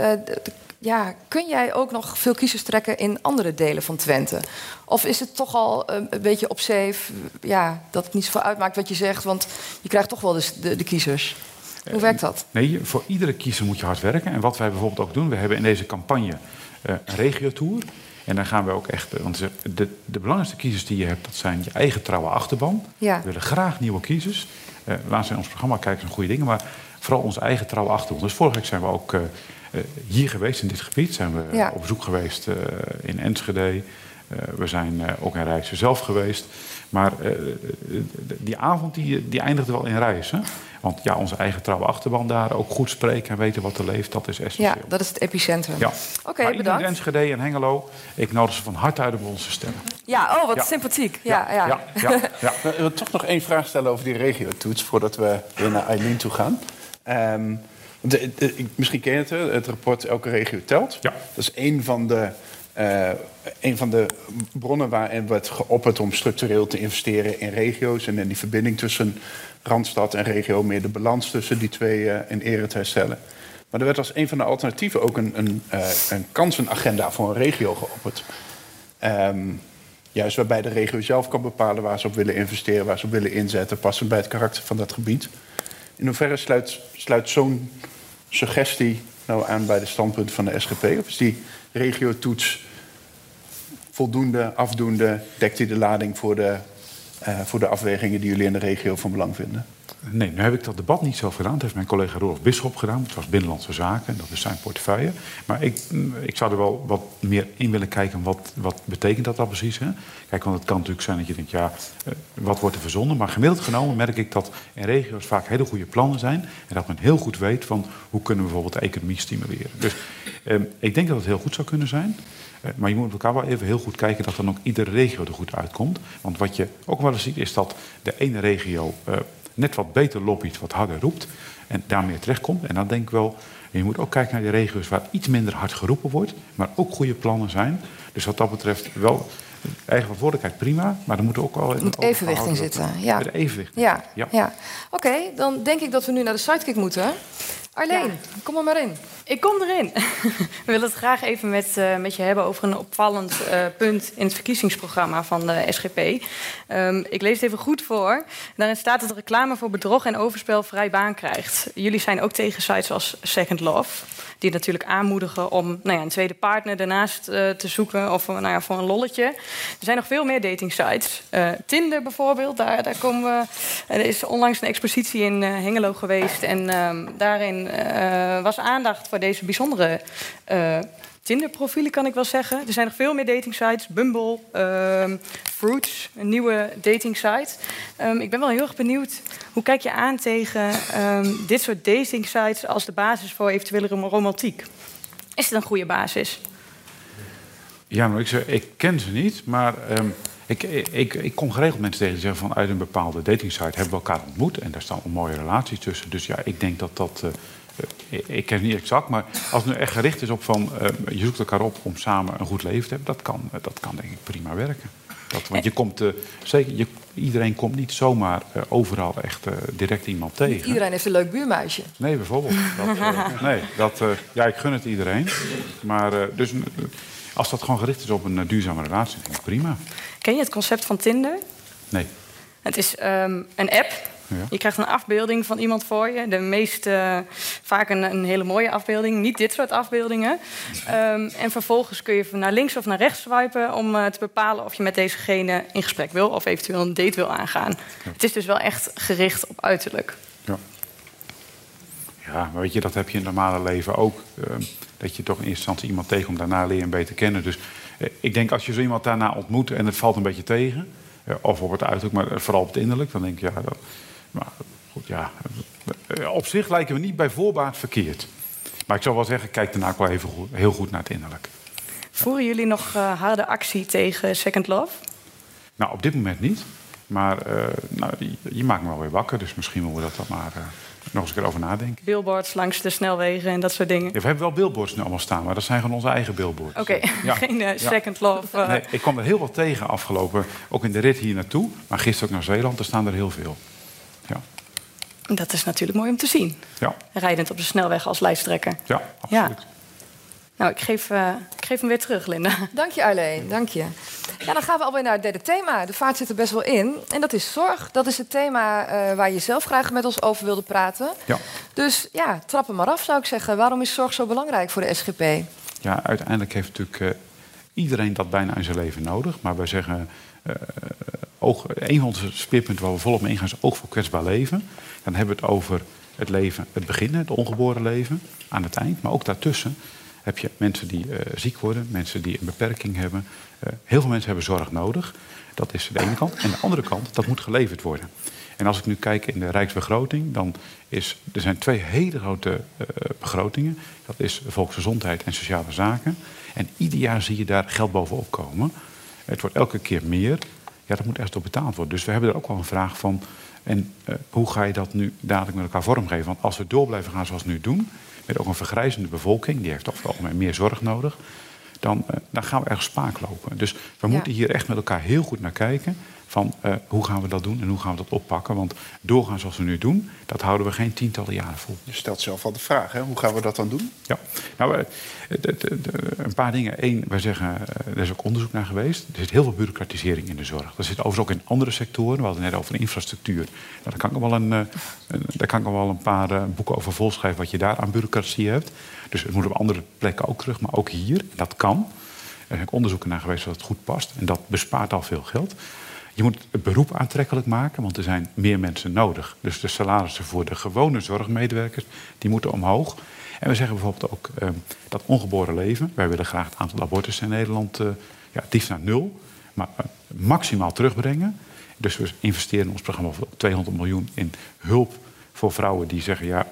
Speaker 1: ja, kun jij ook nog veel kiezers trekken in andere delen van Twente? Of is het toch al een beetje op safe, ja, dat het niet zoveel uitmaakt wat je zegt? Want je krijgt toch wel de, de, de kiezers. Hoe werkt dat?
Speaker 4: Nee, voor iedere kiezer moet je hard werken. En wat wij bijvoorbeeld ook doen, we hebben in deze campagne eh, een regiotour. En dan gaan we ook echt, eh, want de, de belangrijkste kiezers die je hebt, dat zijn je eigen trouwe achterban.
Speaker 1: Ja.
Speaker 4: We willen graag nieuwe kiezers. Eh laatst in ons programma kijken naar goede dingen, maar vooral onze eigen trouwe achterban. Dus vorige week zijn we ook eh, eh, hier geweest in dit gebied. Zijn we
Speaker 1: Ja.
Speaker 4: op bezoek geweest eh, in Enschede. Eh, we zijn eh, ook in Rijssen zelf geweest. Maar eh, eh, die avond die, die eindigde wel in Rijssen. Want ja, onze eigen trouwe achterban daar ook goed spreken en weten wat er leeft, dat is
Speaker 1: Ja,
Speaker 4: essentieel.
Speaker 1: dat is het epicentrum.
Speaker 4: Ja.
Speaker 1: Oké,
Speaker 4: in
Speaker 1: bedankt.
Speaker 4: Enschede en Hengelo, ik nodig ze van harte uit om ons te stemmen.
Speaker 1: Ja, oh, wat
Speaker 4: Ja.
Speaker 1: sympathiek. Ja, ja.
Speaker 4: ja, ja, ja.
Speaker 2: Ik wil toch nog één vraag stellen over die regiotoets... voordat we weer naar Eileen toe gaan. Ehm, de- de- ik- misschien ken je het, hè, het rapport Elke regio telt.
Speaker 4: Ja.
Speaker 2: Dat is één van de, eh, een van de bronnen waarin wordt geopperd... om structureel te investeren in regio's... en in die verbinding tussen Randstad en regio... meer de balans tussen die twee eh, in ere te herstellen. Maar er werd als een van de alternatieven ook een, een, eh, een kansenagenda voor een regio geopperd. Ehm, juist waarbij de regio zelf kan bepalen waar ze op willen investeren, waar ze op willen inzetten, passend bij het karakter van dat gebied. In hoeverre sluit, sluit zo'n suggestie nou aan bij de standpunten van de SGP? Of is die regiotoets voldoende, afdoende, dekt die de lading voor de, eh, voor de afwegingen die jullie in de regio van belang vinden?
Speaker 4: Nee, nu heb ik dat debat niet zelf gedaan. Dat heeft mijn collega Rolf Bisschop gedaan. Het was Binnenlandse Zaken, dat is zijn portefeuille. Maar ik, mm, ik zou er wel wat meer in willen kijken. Wat, wat betekent dat dan precies? Hè? Kijk, want het kan natuurlijk zijn dat je denkt, ja, eh, wat wordt er verzonnen? Maar gemiddeld genomen merk ik dat in regio's vaak hele goede plannen zijn. En dat men heel goed weet van hoe kunnen we bijvoorbeeld de economie stimuleren. Dus eh, ik denk dat het heel goed zou kunnen zijn. Eh, Maar je moet met elkaar wel even heel goed kijken dat dan ook iedere regio er goed uitkomt. Want wat je ook wel eens ziet is dat de ene regio eh, net wat beter lobbyt, wat harder roept. En daarmee terechtkomt. En dan denk ik wel, je moet ook kijken naar die regio's waar iets minder hard geroepen wordt. Maar ook goede plannen zijn. Dus wat dat betreft wel eigen verantwoordelijkheid prima. Maar er moet ook wel
Speaker 1: Er moet evenwicht in zitten. Ja,
Speaker 4: evenwicht.
Speaker 1: ja,
Speaker 4: Ja.
Speaker 1: ja. Oké, dan denk ik dat we nu naar de sidekick moeten. Arleen, kom er maar in.
Speaker 3: Ik kom erin. We willen het graag even met, eh, met je hebben over een opvallend eh, punt in het verkiezingsprogramma van de SGP. Ehm, ik lees het even goed voor. Daarin staat dat reclame voor bedrog en overspel vrij baan krijgt. Jullie zijn ook tegen sites als Second Love. Die natuurlijk aanmoedigen om nou ja, een tweede partner daarnaast eh, te zoeken of nou ja, voor een lolletje. Er zijn nog veel meer datingsites. Eh, Tinder bijvoorbeeld, daar, daar komen we. Er is onlangs een expositie in Hengelo geweest. En ehm, daarin eh, was aandacht voor deze bijzondere eh, Tinder-profielen, kan ik wel zeggen. Er zijn nog veel meer datingsites. Bumble, ehm, Fruits, een nieuwe datingsite. Ehm, ik ben wel heel erg benieuwd. Hoe kijk je aan tegen ehm, dit soort datingsites als de basis voor eventuele rom- romantiek? Is het een goede basis?
Speaker 4: Ja, ik, ik ken ze niet, maar ik, ik, ik kom geregeld mensen tegen die zeggen van uit een bepaalde datingsite hebben we elkaar ontmoet en daar staan mooie relaties tussen. Dus ja, ik denk dat dat. eh, ik- ik ken het niet exact, maar als het nu echt gericht is op van eh, je zoekt elkaar op om samen een goed leven te hebben, dat kan, eh, dat kan denk ik prima werken. Dat, want je komt, eh, zeker, je, iedereen komt niet zomaar eh, overal echt eh, direct iemand tegen.
Speaker 1: Iedereen heeft een leuk buurmuisje.
Speaker 4: Nee, bijvoorbeeld. Dat, eh, nee, dat, eh, ja, ik gun het iedereen. Maar eh, dus, eh, als dat gewoon gericht is op een eh, duurzame relatie, denk ik prima.
Speaker 3: Ken je het concept van Tinder?
Speaker 4: Nee.
Speaker 3: Het is ehm, een app.
Speaker 4: Ja.
Speaker 3: Je krijgt een afbeelding van iemand voor je. De meest, eh, vaak een, een hele mooie afbeelding. Niet dit soort afbeeldingen. Ehm, en vervolgens kun je naar links of naar rechts swipen... om eh, te bepalen of je met dezegene in gesprek wil... of eventueel een date wil aangaan. Het is dus wel echt gericht op uiterlijk.
Speaker 4: Ja. Ja, maar weet je, dat heb je in het normale leven ook. Ehm, dat je toch in eerste instantie iemand tegenkomt, daarna leer je hem beter kennen. Dus eh, ik denk als je zo iemand daarna ontmoet en het valt een beetje tegen... of op het uiterlijk, maar vooral op het innerlijk... dan denk je, ja, dat, maar goed, ja, op zich lijken we niet bij voorbaat verkeerd. Maar ik zou wel zeggen, kijk daarna ook wel even goed, heel goed naar het innerlijk.
Speaker 3: Voeren jullie nog eh, harde actie tegen Second Love?
Speaker 4: Nou, op dit moment niet. Maar eh, nou, je, je maakt me wel weer wakker, dus misschien moeten we dat dan maar... eh, nog eens een keer over nadenken.
Speaker 3: Billboards langs de snelwegen en dat soort dingen.
Speaker 4: Ja, we hebben wel billboards nu allemaal staan, maar dat zijn gewoon onze eigen billboards.
Speaker 3: Oké,
Speaker 4: Ja.
Speaker 3: geen
Speaker 4: Ja.
Speaker 3: Second Love.
Speaker 4: Nee, ik kwam er heel wat tegen afgelopen, ook in de rit hier naartoe. Maar gisteren ook naar Zeeland, er staan er heel veel. Ja,
Speaker 3: Dat is natuurlijk mooi om te zien.
Speaker 4: ja,
Speaker 3: Rijdend op de snelweg als lijsttrekker.
Speaker 4: ja absoluut.
Speaker 3: Nou, ik geef, eh, ik geef hem weer terug, Linda.
Speaker 1: Dank je, Arleen. Dank je. Ja, dan gaan we alweer naar het derde thema. De vaart zit er best wel in. En dat is zorg. Dat is het thema eh, waar je zelf graag met ons over wilde praten.
Speaker 4: Ja.
Speaker 1: Dus ja, trap hem maar af, zou ik zeggen. Waarom is zorg zo belangrijk voor de SGP?
Speaker 4: ja, uiteindelijk heeft natuurlijk eh, iedereen dat bijna in zijn leven nodig. Maar wij zeggen, eh, oog, een van onze speerpunten waar we volop mee ingaan is oog voor kwetsbaar leven. Dan hebben we het over het leven, het begin, het ongeboren leven, aan het eind. Maar ook daartussen heb je mensen die eh, ziek worden, mensen die een beperking hebben. Eh, heel veel mensen hebben zorg nodig. Dat is de ene kant. En de andere kant, dat moet geleverd worden. En als ik nu kijk in de Rijksbegroting, dan is er zijn twee hele grote eh, begrotingen. Dat is volksgezondheid en sociale zaken. En ieder jaar zie je daar geld bovenop komen. Het wordt elke keer meer. Ja, dat moet ergens door betaald worden. Dus we hebben er ook wel een vraag van. En eh, hoe ga je dat nu dadelijk met elkaar vormgeven? Want als we door blijven gaan zoals we nu doen, met ook een vergrijzende bevolking, die heeft over het algemeen meer zorg nodig, dan, eh, dan gaan we ergens spaak lopen. Dus we moeten hier echt met elkaar heel goed naar kijken. Van eh, hoe gaan we dat doen en hoe gaan we dat oppakken? Want doorgaan zoals we nu doen, dat houden we geen tientallen jaren vol.
Speaker 2: Je stelt zelf al de vraag, hè? hoe gaan we dat dan doen?
Speaker 4: Ja, nou, eh, de- een paar dingen. Eén, wij zeggen, eh, er is ook onderzoek naar geweest. Er zit heel veel bureaucratisering in de zorg. Dat zit overigens ook in andere sectoren. We hadden het net over infrastructuur. Nou, daar, kan ik wel een, eh, daar kan ik wel een paar eh, boeken over volschrijven... wat je daar aan bureaucratie hebt. Dus het moet op andere plekken ook terug, maar ook hier. Dat kan. Er zijn ook onderzoeken naar geweest dat het goed past. En dat bespaart al veel geld. Je moet het beroep aantrekkelijk maken, want er zijn meer mensen nodig. Dus de salarissen voor de gewone zorgmedewerkers, die moeten omhoog. En we zeggen bijvoorbeeld ook eh, dat ongeboren leven. Wij willen graag het aantal abortussen in Nederland eh, ja, naar nul, maar eh, maximaal terugbrengen. Dus we investeren in ons programma voor 200 miljoen in hulp voor vrouwen die zeggen: ja,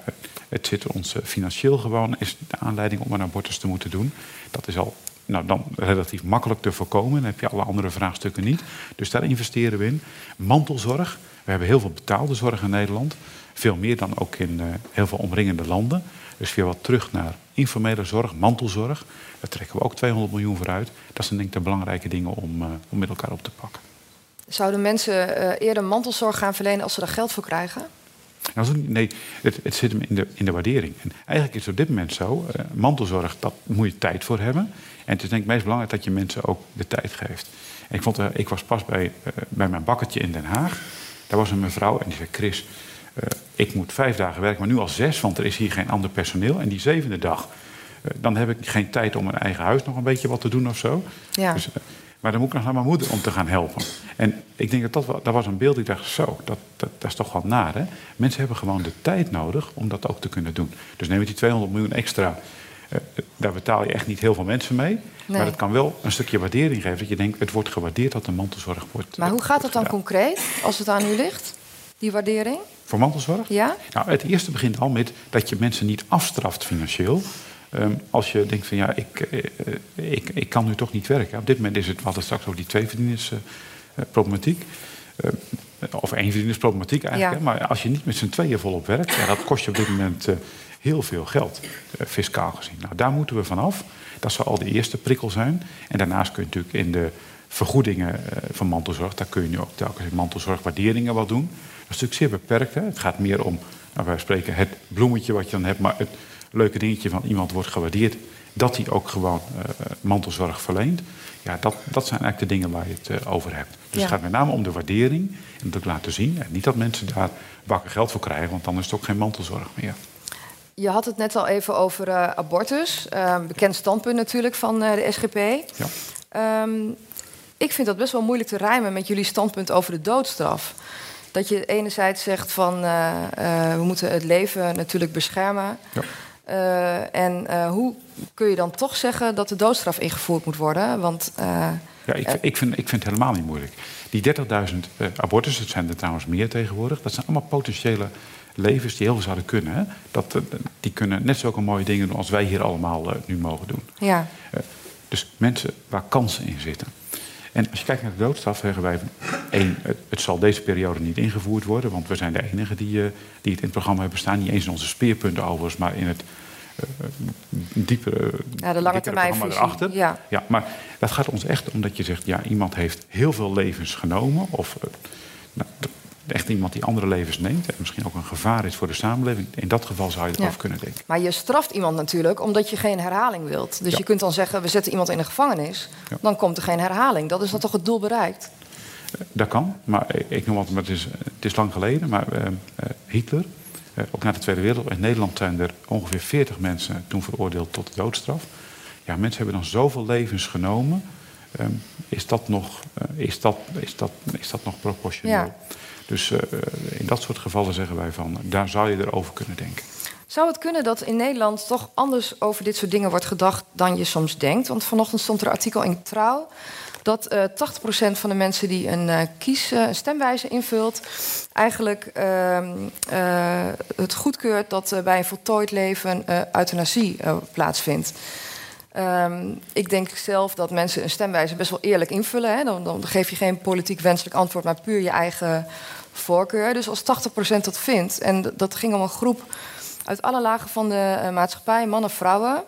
Speaker 4: het zit ons eh, financieel gewoon, is de aanleiding om een abortus te moeten doen. Dat is al nou, dan relatief makkelijk te voorkomen. Dan heb je alle andere vraagstukken niet. Dus daar investeren we in. Mantelzorg. We hebben heel veel betaalde zorg in Nederland. Veel meer dan ook in eh, heel veel omringende landen. Dus weer wat terug naar informele zorg, mantelzorg. Daar trekken we ook 200 miljoen voor uit. Dat zijn denk ik de belangrijke dingen om, eh, om met elkaar op te pakken.
Speaker 1: Zouden mensen eh, eerder mantelzorg gaan verlenen als ze daar geld voor krijgen?
Speaker 4: Nou, dat is ook niet- nee, het, het zit hem in de, in de waardering. En eigenlijk is het op dit moment zo, eh, mantelzorg, dat moet je tijd voor hebben. En het is denk ik meest belangrijk dat je mensen ook de tijd geeft. En ik, vond, eh, ik was pas bij, eh, bij mijn bakkertje in Den Haag. Daar was een mevrouw en die zei, Chris, ik moet vijf dagen werken, maar nu al zes, want er is hier geen ander personeel. En die zevende dag, dan heb ik geen tijd om mijn eigen huis nog een beetje wat te doen of zo.
Speaker 1: Ja.
Speaker 4: Dus, maar dan moet ik nog naar mijn moeder om te gaan helpen. En ik denk dat dat, wel, dat was een beeld. Ik dacht, zo, dat, dat, dat is toch wel naar, hè? Mensen hebben gewoon de tijd nodig om dat ook te kunnen doen. Dus neem je die 200 miljoen extra. eh, daar betaal je echt niet heel veel mensen mee.
Speaker 1: Nee.
Speaker 4: Maar het kan wel een stukje waardering geven. Dat je denkt, het wordt gewaardeerd dat de mantelzorg wordt
Speaker 1: Maar hoe gaat dat dan concreet, als het aan u ligt? Die waardering?
Speaker 4: Voor mantelzorg?
Speaker 1: Ja?
Speaker 4: Nou, het eerste begint al met dat je mensen niet afstraft financieel. Ehm, als je denkt van ja, ik, eh, eh, ik, ik kan nu toch niet werken. Op dit moment is het, we hadden straks over die tweeverdienersproblematiek. Uh, of éénverdienersproblematiek eigenlijk.
Speaker 1: Ja.
Speaker 4: Hè? Maar als je niet met z'n tweeën volop werkt, ja, dat kost je op dit moment eh, heel veel geld, eh, fiscaal gezien. Nou, daar moeten we vanaf. Dat zou al de eerste prikkel zijn. En daarnaast kun je natuurlijk in de vergoedingen eh, van mantelzorg, daar kun je nu ook telkens in mantelzorgwaarderingen wat doen. Dat is natuurlijk zeer beperkt. Hè? Het gaat meer om, nou, wij spreken het bloemetje wat je dan hebt, maar het leuke dingetje van iemand wordt gewaardeerd dat hij ook gewoon uh, mantelzorg verleent. Ja, dat, dat zijn eigenlijk de dingen waar je het uh, over hebt. Dus
Speaker 1: Ja.
Speaker 4: het gaat met name om de waardering en ook laten zien. En niet dat mensen daar bakken geld voor krijgen, want dan is het ook geen mantelzorg meer.
Speaker 1: Je had het net al even over eh, abortus. Eh, bekend standpunt natuurlijk van eh, de SGP.
Speaker 4: Ja.
Speaker 1: Ehm, ik vind dat best wel moeilijk te rijmen met jullie standpunt over de doodstraf. Dat je enerzijds zegt van eh, eh, we moeten het leven natuurlijk beschermen.
Speaker 4: Ja.
Speaker 1: Eh, en eh, hoe kun je dan toch zeggen dat de doodstraf ingevoerd moet worden? Want eh,
Speaker 4: Ja, ik, ik, vind, ik vind het helemaal niet moeilijk. Die 30.000 eh, abortussen, het zijn er trouwens meer tegenwoordig... dat zijn allemaal potentiële levens die heel veel zouden kunnen. Hè? Dat, die kunnen net zulke mooie dingen doen als wij hier allemaal nu mogen doen.
Speaker 1: ja,
Speaker 4: dus mensen waar kansen in zitten. En als je kijkt naar de doodstraf, zeggen wij... één, het, het zal deze periode niet ingevoerd worden... want we zijn de enigen die, eh, die het in het programma hebben staan. Niet eens in onze speerpunten overigens, maar in het eh, diepere,
Speaker 1: Ja, de lange termijn
Speaker 4: erachter.
Speaker 1: ja.
Speaker 4: Ja, maar dat gaat ons echt om dat je zegt... ja, iemand heeft heel veel levens genomen... of eh, nou, echt iemand die andere levens neemt... en misschien ook een gevaar is voor de samenleving. In dat geval zou je
Speaker 1: Ja.
Speaker 4: kunnen denken.
Speaker 1: maar je straft iemand natuurlijk omdat je geen herhaling wilt. Dus
Speaker 4: Ja.
Speaker 1: je kunt dan zeggen we zetten iemand in de gevangenis.
Speaker 4: Ja.
Speaker 1: Dan komt er geen herhaling. Dat is dan toch het doel bereikt?
Speaker 4: Dat kan, maar ik- noem altijd, maar het is, het is lang geleden, maar eh, eh, Hitler, eh, ook na de Tweede Wereldoorlog, in Nederland zijn er ongeveer 40 mensen toen veroordeeld tot de doodstraf. Ja, mensen hebben dan zoveel levens genomen. Ehm, is, dat nog, eh, is, dat, is, dat, is dat nog proportioneel? Dus eh, in dat soort gevallen zeggen wij van, daar zou je erover kunnen denken.
Speaker 1: Zou het kunnen dat in Nederland toch anders over dit soort dingen wordt gedacht dan je soms denkt? Want vanochtend stond er artikel in Trouw dat eh 80% van de mensen die een eh, kies, eh, een stemwijze invult, eigenlijk ehm, eh, het goedkeurt dat bij een voltooid leven euthanasie plaatsvindt. Ehm, ik denk zelf dat mensen een stemwijze best wel eerlijk invullen. Hè? Dan, dan geef je geen politiek wenselijk antwoord, maar puur je eigen voorkeur. Dus als 80% dat vindt, en dat ging om een groep uit alle lagen van de eh, maatschappij, mannen, vrouwen.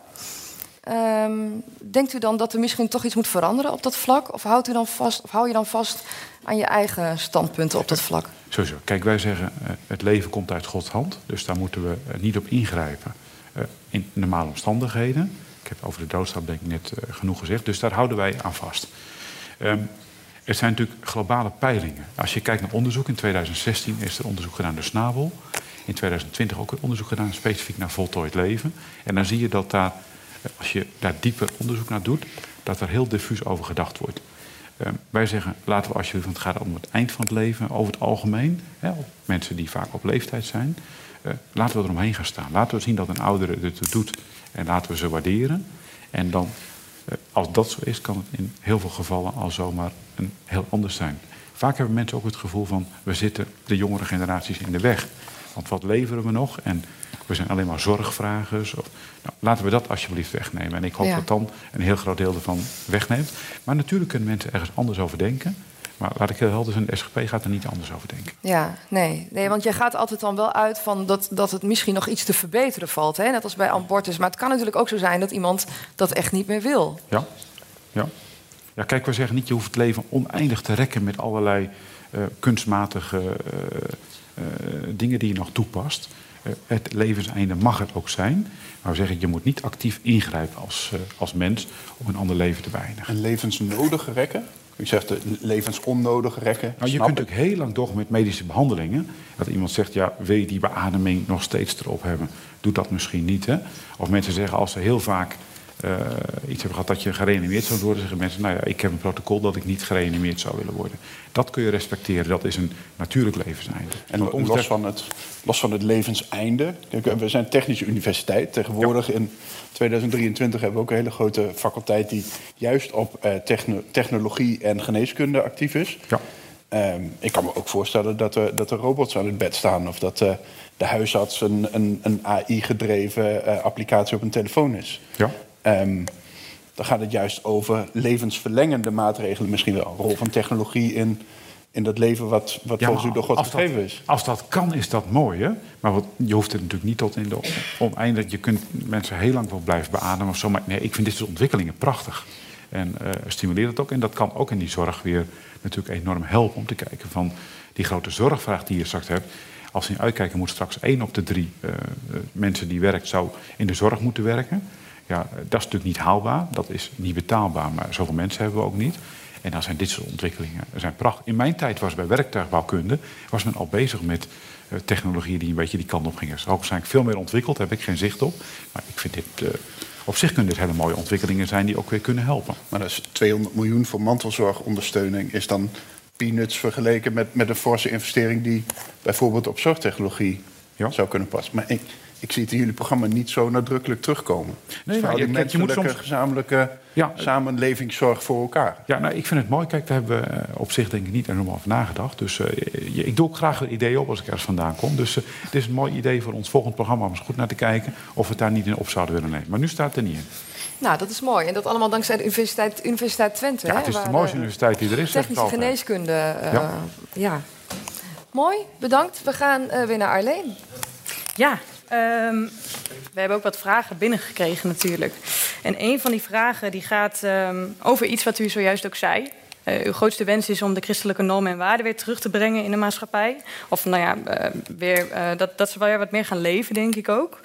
Speaker 1: Ehm, denkt u dan dat er misschien toch iets moet veranderen op dat vlak? Of houdt u dan vast, of hou je dan vast aan je eigen standpunten op dat vlak?
Speaker 4: Sowieso. Kijk, wij zeggen eh, het leven komt uit Gods hand. Dus daar moeten we eh, niet op ingrijpen in normale omstandigheden. Ik heb over de doodstraf denk ik net eh, genoeg gezegd. Dus daar houden wij aan vast. Ehm, er zijn natuurlijk globale peilingen. Als je kijkt naar onderzoek, in 2016 is er onderzoek gedaan door Snabel. In 2020 ook een onderzoek gedaan specifiek naar voltooid leven. En dan zie je dat daar, eh, als je daar dieper onderzoek naar doet, dat er heel diffuus over gedacht wordt. Eh, wij zeggen, laten we alsjeblieft, want het gaat om het eind van het leven over het algemeen. Hè, mensen die vaak op leeftijd zijn. Eh, laten we eromheen gaan staan. Laten we zien dat een oudere het doet en laten we ze waarderen. En dan, eh, als dat zo is, kan het in heel veel gevallen al zomaar een heel anders zijn. Vaak hebben mensen ook het gevoel van, we zitten de jongere generaties in de weg. Want wat leveren we nog? En we zijn alleen maar zorgvragers. Of, nou, laten we dat alsjeblieft wegnemen. En ik hoop
Speaker 1: Ja.
Speaker 4: dat dan een heel groot deel ervan wegneemt. Maar natuurlijk kunnen mensen ergens anders over denken. Maar laat ik heel helder zijn, de SGP gaat er niet anders over denken.
Speaker 1: Ja, nee. nee. Want jij gaat altijd dan wel uit van dat, dat het misschien nog iets te verbeteren valt. Hè? Net als bij abortus. Maar het kan natuurlijk ook zo zijn dat iemand dat echt niet meer wil.
Speaker 4: Ja? Ja. Ja, kijk, we zeggen niet, je hoeft het leven oneindig te rekken met allerlei eh, kunstmatige eh, eh, dingen die je nog toepast. Het levenseinde mag er ook zijn. Maar we zeggen, je moet niet actief ingrijpen als, als mens om een ander leven te beëindigen.
Speaker 2: Een levensnodige rekken? U zegt de levensonnodige rekken.
Speaker 4: Nou, je kunt
Speaker 2: ik.
Speaker 4: natuurlijk heel lang doorgaan met medische behandelingen. Dat iemand zegt, ja, wil je die beademing nog steeds erop hebben? Doe dat misschien niet, hè? Of mensen zeggen, als ze heel vaak eh, iets hebben gehad dat je gereanimeerd zou worden... zeggen mensen, nou ja, ik heb een protocol dat ik niet gereanimeerd zou willen worden. Dat kun je respecteren, dat is een natuurlijk levenseinde.
Speaker 2: En los van, het, los van het levenseinde. Kijk, we zijn een technische universiteit. Tegenwoordig in 2023 hebben we ook een hele grote faculteit die juist op eh, techno- technologie en geneeskunde actief is.
Speaker 4: Ja.
Speaker 2: Ehm, ik kan me ook voorstellen dat er, dat er robots aan het bed staan. Of dat eh, de huisarts een, een, een AI-gedreven eh, applicatie op een telefoon is.
Speaker 4: Ja.
Speaker 2: Ehm, dan gaat het juist over levensverlengende maatregelen. Misschien wel een rol van technologie in, in dat leven wat, wat
Speaker 4: Ja,
Speaker 2: volgens u door God gegeven
Speaker 4: dat,
Speaker 2: is.
Speaker 4: Als dat kan, is dat mooi, hè? Maar wat, je hoeft het natuurlijk niet tot in de oneindig... Je kunt mensen heel lang wel blijven beademen of zo. Maar nee, ik vind dit soort ontwikkelingen prachtig. En eh stimuleer het ook. En dat kan ook in die zorg weer natuurlijk enorm helpen... om te kijken van die grote zorgvraag die je straks hebt... Als je uitkijken moet straks één op de drie eh, eh, mensen die werkt... zou in de zorg moeten werken. Ja, dat is natuurlijk niet haalbaar, dat is niet betaalbaar, maar zoveel mensen hebben we ook niet. En dan zijn dit soort ontwikkelingen zijn prachtig. In mijn tijd was bij werktuigbouwkunde was men al bezig met uh, technologieën die een beetje die kant op gingen. Ze waarschijnlijk veel meer ontwikkeld, daar heb ik geen zicht op. Maar ik vind dit, uh, op zich kunnen dit hele mooie ontwikkelingen zijn die ook weer kunnen helpen.
Speaker 2: Maar dat is 200 miljoen voor mantelzorgondersteuning is dan peanuts vergeleken met, met een forse investering die bijvoorbeeld op zorgtechnologie ja. zou kunnen passen. Maar ik, ik zie het in jullie programma niet zo nadrukkelijk terugkomen. Nee, nou, je, kijk, je moet soms gezamenlijke ja, samenlevingszorg voor elkaar.
Speaker 4: Ja, nou, ik vind het mooi. Kijk, daar hebben we eh, op zich denk ik niet enorm over nagedacht. Dus uh, ik doe ook graag een idee op als ik ergens vandaan kom. Dus uh, het is een mooi idee voor ons volgend programma om eens goed naar te kijken of we het daar niet in op zouden willen nemen. Maar nu staat het er niet in.
Speaker 1: Nou, dat is mooi. En dat allemaal dankzij de Universiteit, Universiteit Twente.
Speaker 4: Ja, het is de mooiste universiteit die er is.
Speaker 1: Technische geneeskunde. ja. ja. Mooi, bedankt. We gaan weer naar Arleen.
Speaker 3: Ja, Um, we hebben ook wat vragen binnengekregen natuurlijk. En een van die vragen die gaat um, over iets wat u zojuist ook zei. Uh, uw grootste wens is om de christelijke normen en waarden weer terug te brengen in de maatschappij. Of nou ja, uh, weer, uh, dat, dat ze wel weer wat meer gaan leven, denk ik ook.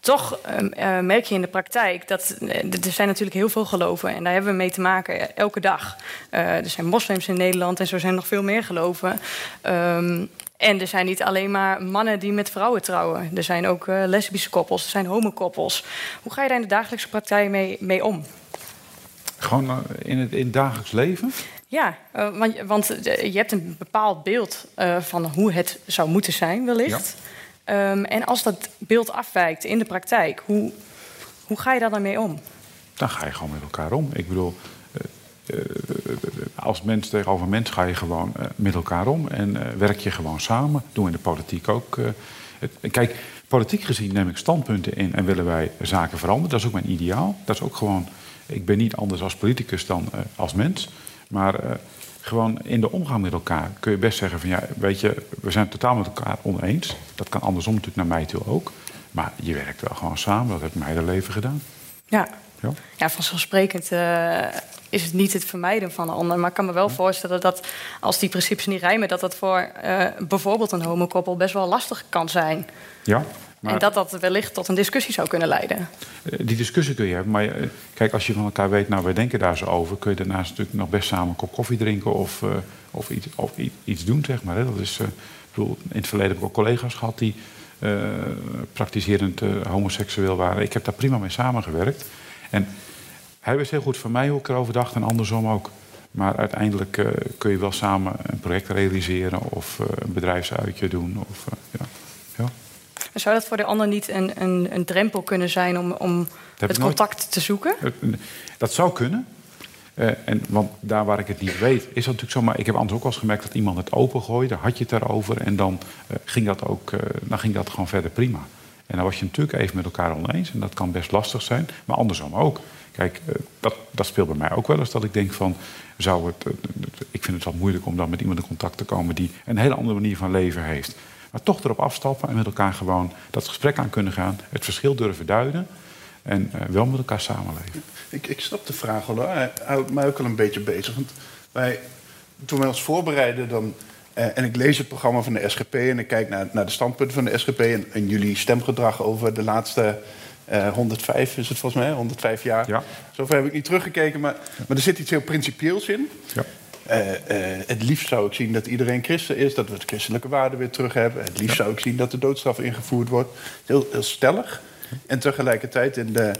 Speaker 3: Toch merk je in de praktijk dat er zijn natuurlijk heel veel geloven en daar hebben we mee te maken elke dag. er zijn moslims in Nederland en zo zijn nog veel meer geloven. En er zijn niet alleen maar mannen die met vrouwen trouwen. Er zijn ook uh, lesbische koppels, er zijn homokoppels. Hoe ga je daar in de dagelijkse praktijk mee, mee om?
Speaker 4: Gewoon uh, in, het, in het dagelijks leven?
Speaker 3: Ja, uh, want, want je hebt een bepaald beeld van hoe het zou moeten zijn, wellicht. Ja. Um, en als dat beeld afwijkt in de praktijk, hoe, hoe ga je daar dan mee om?
Speaker 4: Dan ga je gewoon met elkaar om. Ik bedoel, als mens tegenover mens ga je gewoon uh, met elkaar om en werk je gewoon samen. Doen we in de politiek ook. Het, kijk, politiek gezien neem ik standpunten in en willen wij zaken veranderen. Dat is ook mijn ideaal. Dat is ook gewoon. Ik ben niet anders als politicus dan als mens. Maar gewoon in de omgang met elkaar kun je best zeggen van ja, weet je, we zijn het totaal met elkaar oneens. Dat kan andersom natuurlijk naar mij toe ook. Maar je werkt wel gewoon samen. Dat heb ik mijn hele leven gedaan.
Speaker 3: Ja, ja, ja vanzelfsprekend uh, is het niet het vermijden van een ander. Maar ik kan me wel voorstellen dat als die principes niet rijmen, dat dat voor uh, bijvoorbeeld een homokoppel best wel lastig kan zijn.
Speaker 4: Ja.
Speaker 3: Maar... En dat dat wellicht tot een discussie zou kunnen leiden.
Speaker 4: Eh, die discussie kun je hebben, maar kijk, als je van elkaar weet, nou, wij denken daar zo over, kun je daarnaast natuurlijk nog best samen een kop koffie drinken of, uh, of, iets, of iets doen, zeg maar. Hè. Dat is, uh, ik bedoel, in het verleden heb ik ook collega's gehad die praktiserend homoseksueel waren. Ik heb daar prima mee samengewerkt. En hij wist heel goed van mij hoe ik erover dacht en andersom ook. Maar uiteindelijk uh, kun je wel samen een project realiseren of uh, een bedrijfsuitje doen. Of, uh, ja. Ja.
Speaker 3: Zou dat voor de ander niet een, een, een drempel kunnen zijn om, om het contact nooit... te zoeken?
Speaker 4: Dat zou kunnen. en, want daar waar ik het niet weet, is dat natuurlijk zo. Maar ik heb anders ook wel eens gemerkt dat iemand het opengooide, had je het daarover en dan, ging dat ook, dan ging dat gewoon verder prima. En dan was je natuurlijk even met elkaar oneens. En dat kan best lastig zijn, maar andersom ook. Kijk, eh, dat, dat speelt bij mij ook wel eens dat ik denk van... Zou het, eh, ik vind het wel moeilijk om dan met iemand in contact te komen... die een hele andere manier van leven heeft. Maar toch erop afstappen en met elkaar gewoon dat gesprek aan kunnen gaan... het verschil durven duiden en wel met elkaar samenleven.
Speaker 2: Ik, ik snap de vraag wel, hij houdt mij ook al een beetje bezig. Want wij, toen wij ons voorbereiden, dan en ik lees het programma van de SGP en ik kijk naar, naar de standpunten van de SGP en jullie stemgedrag over de laatste uh, 105 is het volgens mij, 105 jaar. Ja. Zover heb ik niet teruggekeken, maar, maar er zit iets heel principieels in. Ja. Uh, het liefst zou ik zien dat iedereen christen is, dat we het christelijke waarden weer terug hebben. Het liefst ja. zou ik zien dat de doodstraf ingevoerd wordt. Heel, heel stellig. En tegelijkertijd in de,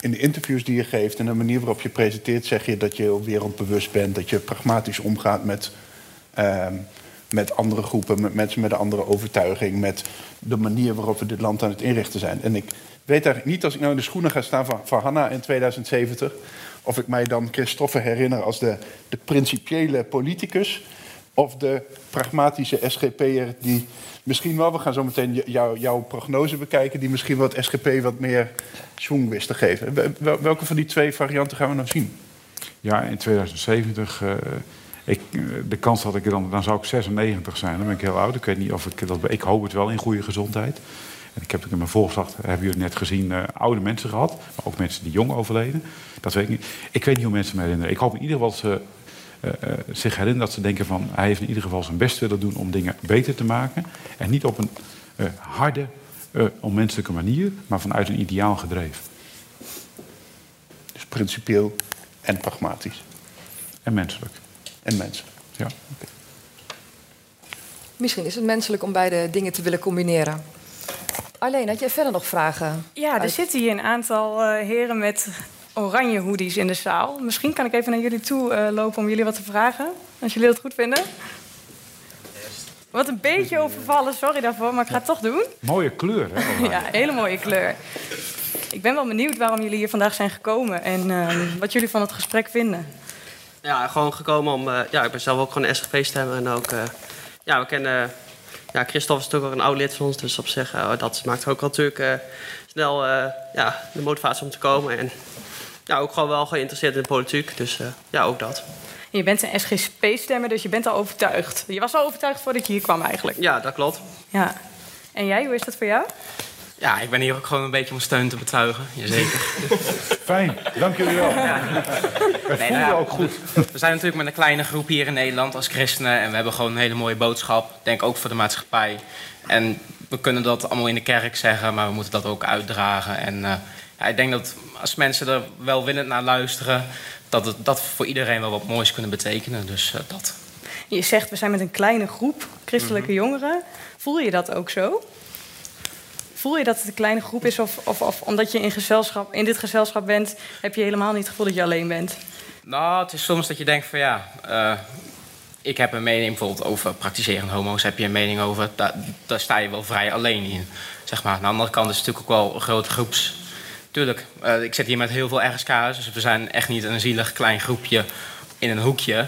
Speaker 2: in de interviews die je geeft en de manier waarop je presenteert, zeg je dat je heel wereldbewust bent, dat je pragmatisch omgaat met. Uh, met andere groepen, met mensen met een andere overtuiging, met de manier waarop we dit land aan het inrichten zijn. En ik weet eigenlijk niet, als ik nou in de schoenen ga staan van, van Hanna in 2070, of ik mij dan Christoffer herinner als de, de principiële politicus, of de pragmatische SGP'er die misschien wel, we gaan zo meteen jou, jouw prognose bekijken, die misschien wat SGP wat meer schwung wist te geven. Welke van die twee varianten gaan we nou zien?
Speaker 4: Ja, in 2070. Uh ik, eh, de kans dat ik dan, dan zou ik 96 zijn, dan ben ik heel oud. Ik weet niet of ik dat. Ik hoop het wel in goede gezondheid. En ik heb in mijn voorslag, hebben jullie net gezien, uh, oude mensen gehad. Maar ook mensen die jong overleden. Dat weet ik niet. Ik weet niet hoe mensen me herinneren. Ik hoop in ieder geval dat ze uh, uh, zich herinneren dat ze denken van... hij heeft in ieder geval zijn best willen doen om dingen beter te maken. En niet op een harde, uh, onmenselijke manier, maar vanuit een ideaal gedreven.
Speaker 2: Dus principieel en pragmatisch.
Speaker 4: En menselijk.
Speaker 2: En menselijk.
Speaker 4: Ja. Okay.
Speaker 1: Misschien is het menselijk om beide dingen te willen combineren. Alleen, had jij verder nog vragen?
Speaker 3: Ja, er zitten hier een aantal uh, heren met oranje hoodies in de zaal. Misschien kan ik even naar jullie toe uh, lopen om jullie wat te vragen. Als jullie dat goed vinden. Wat een beetje overvallen, sorry daarvoor, maar ik ga het toch doen.
Speaker 4: Mooie kleur, hè?
Speaker 3: ja, hele mooie kleur. Ik ben wel benieuwd waarom jullie hier vandaag zijn gekomen en uh, wat jullie van het gesprek vinden.
Speaker 5: Ja, gewoon gekomen om. Uh, ja, ik ben zelf ook gewoon een SGP-stemmer en ook. Uh, ja, we kennen. Ja, Christophe is natuurlijk ook een oud lid van ons, dus op zich, dat maakt ook wel natuurlijk snel ja, de motivatie om te komen. En ja, ook gewoon wel geïnteresseerd in de politiek, dus ja, ook dat.
Speaker 3: Je bent een SGP-stemmer, dus je bent al overtuigd. Je was al overtuigd voordat je hier kwam eigenlijk.
Speaker 5: Ja, dat klopt.
Speaker 3: Ja. En jij, hoe is dat voor jou?
Speaker 6: Ja, ik ben hier ook gewoon een beetje om steun te betuigen. Jazeker.
Speaker 4: Fijn, dank jullie wel. Ja. Nee, nou, ook goed.
Speaker 6: We zijn natuurlijk met een kleine groep hier in Nederland als christenen. En we hebben gewoon een hele mooie boodschap. Denk ook voor de maatschappij. En we kunnen dat allemaal in de kerk zeggen, maar we moeten dat ook uitdragen. En uh, ja, ik denk dat als mensen er welwillend naar luisteren, dat het, dat voor iedereen wel wat moois kunnen betekenen. Dus uh, dat.
Speaker 3: Je zegt, we zijn met een kleine groep christelijke mm -hmm. jongeren. Voel je dat ook zo? Voel je dat het een kleine groep is? Of, of, of, omdat je in, gezelschap, in dit gezelschap bent, heb je helemaal niet het gevoel dat je alleen bent?
Speaker 6: Nou, het is soms dat je denkt van ja, uh, ik heb een mening bijvoorbeeld over praktiserende homo's. Heb je een mening over, daar, sta je wel vrij alleen in. Zeg maar. Aan de andere kant is het natuurlijk ook wel een grote groeps. Tuurlijk, uh, ik zit hier met heel veel RSK's, dus we zijn echt niet een zielig klein groepje in een hoekje.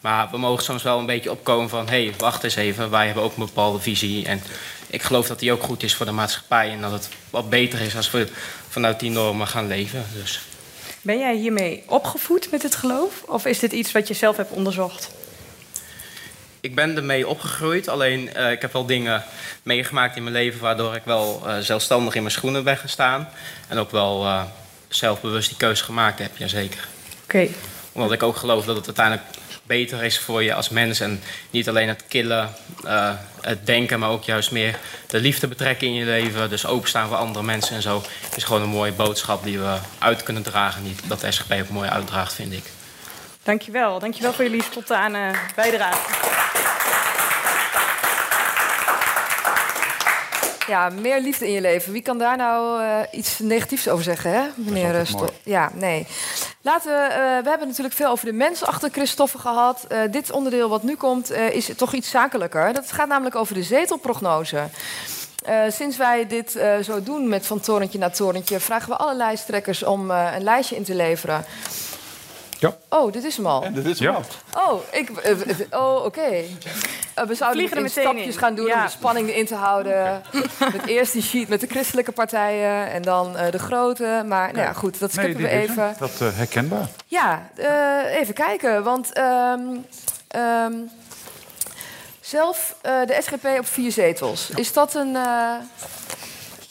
Speaker 6: Maar we mogen soms wel een beetje opkomen van... hé, hey, wacht eens even, wij hebben ook een bepaalde visie. En ik geloof dat die ook goed is voor de maatschappij... en dat het wat beter is als we vanuit die normen gaan leven. Dus.
Speaker 3: Ben jij hiermee opgevoed met het geloof? Of is dit iets wat je zelf hebt onderzocht?
Speaker 6: Ik ben ermee opgegroeid, alleen uh, ik heb wel dingen meegemaakt in mijn leven... waardoor ik wel uh, zelfstandig in mijn schoenen ben gestaan. En ook wel uh, zelfbewust die keuze gemaakt heb, jazeker.
Speaker 3: Oké. Okay.
Speaker 6: Omdat ik ook geloof dat het uiteindelijk beter is voor je als mens. En niet alleen het killen, uh, het denken, maar ook juist meer de liefde betrekken in je leven. Dus openstaan voor andere mensen en zo. is gewoon een mooie boodschap die we uit kunnen dragen. Die dat de SGP ook mooi uitdraagt, vind ik.
Speaker 3: Dankjewel. Dankjewel voor jullie spontane bijdrage. Ja, meer liefde in je leven. Wie kan daar nou uh, iets negatiefs over zeggen, hè, meneer Sto Ja, nee. Laten we, uh, we hebben natuurlijk veel over de mens achter Christoffer gehad. Uh, dit onderdeel wat nu komt is toch iets zakelijker. Dat gaat namelijk over de zetelprognose. sinds wij dit zo doen met van torentje naar torentje... vragen we alle lijsttrekkers om een lijstje in te leveren...
Speaker 4: Ja.
Speaker 3: Oh, dit is hem al.
Speaker 2: En dit is hem
Speaker 4: Ja.
Speaker 2: al.
Speaker 3: Oh, ik, uh, oh oké. Okay. Uh, we zouden
Speaker 7: Vliegen er
Speaker 3: in
Speaker 7: meteen
Speaker 3: stapjes
Speaker 7: in.
Speaker 3: gaan doen
Speaker 7: Ja.
Speaker 3: om de spanning erin te houden. Met eerst die sheet met de christelijke partijen en dan eh, de grote. Maar nou ja, goed, dat skippen we
Speaker 4: is
Speaker 3: even.
Speaker 4: Dat eh, herkenbaar.
Speaker 3: Ja, eh, even kijken. Want ehm, ehm, zelf eh, de SGP op vier zetels. Is dat een. eh,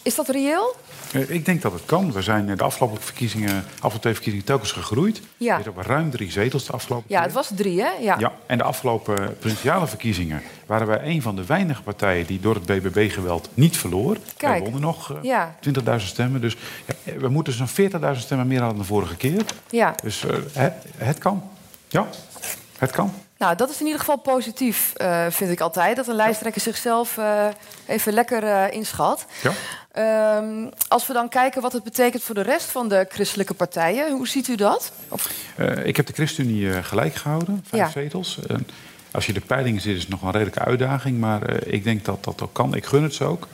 Speaker 3: is dat reëel?
Speaker 4: Eh, Ik denk dat het kan. We zijn eh, de afgelopen verkiezingen, afgelopen twee verkiezingen telkens gegroeid.
Speaker 3: Ja.
Speaker 4: We op ruim drie zetels de afgelopen
Speaker 3: Ja, het was drie, hè? Ja.
Speaker 4: Ja, en de afgelopen provinciale verkiezingen waren wij een van de weinige partijen die door het BBB-geweld niet verloor.
Speaker 3: Kijk.
Speaker 4: Wij wonnen nog eh,
Speaker 3: Ja.
Speaker 4: 20.000 stemmen. Dus ja, we moeten zo'n 40.000 stemmen meer dan de vorige keer.
Speaker 3: ja.
Speaker 4: Dus het, het kan. Ja, het kan.
Speaker 3: Nou, dat is in ieder geval positief, eh, vind ik altijd. Dat een lijsttrekker zichzelf eh, even lekker eh, inschat.
Speaker 4: Ja.
Speaker 3: Ehm, als we dan kijken wat het betekent voor de rest van de christelijke partijen, hoe ziet u dat? Of,
Speaker 4: ik heb de ChristenUnie gelijk gehouden, vijf
Speaker 3: Ja.
Speaker 4: zetels. Als je de peilingen ziet, is het nog wel een redelijke uitdaging. Maar ik denk dat dat ook kan. Ik gun het ze ook.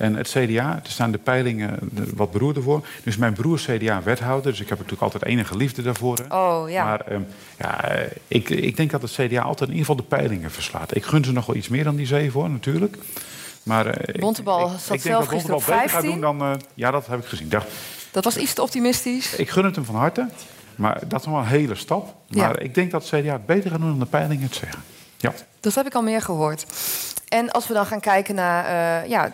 Speaker 4: En het CDA, er staan de peilingen eh, wat beroerder voor. Dus mijn broer is CDA-wethouder, dus ik heb natuurlijk altijd enige liefde daarvoor. hè.
Speaker 3: oh ja.
Speaker 4: Maar ehm, ja, ik, ik denk dat het CDA altijd in ieder geval de peilingen verslaat. Ik gun ze nog wel iets meer dan die zeven, hoor, natuurlijk. Maar eh,
Speaker 3: Bontebal
Speaker 4: ik,
Speaker 3: zat
Speaker 4: ik denk dat Bontebal
Speaker 3: gisteren op
Speaker 4: beter gaat
Speaker 3: 15.
Speaker 4: doen dan... eh, ja, dat heb ik gezien.
Speaker 3: Dat was iets te optimistisch.
Speaker 4: ik gun het hem van harte. Maar dat is nog wel een hele stap. Maar
Speaker 3: Ja.
Speaker 4: ik denk dat het CDA het beter gaat doen dan de peilingen het zeggen. Ja.
Speaker 3: Dat heb ik al meer gehoord. En als we dan gaan kijken naar... eh, ja,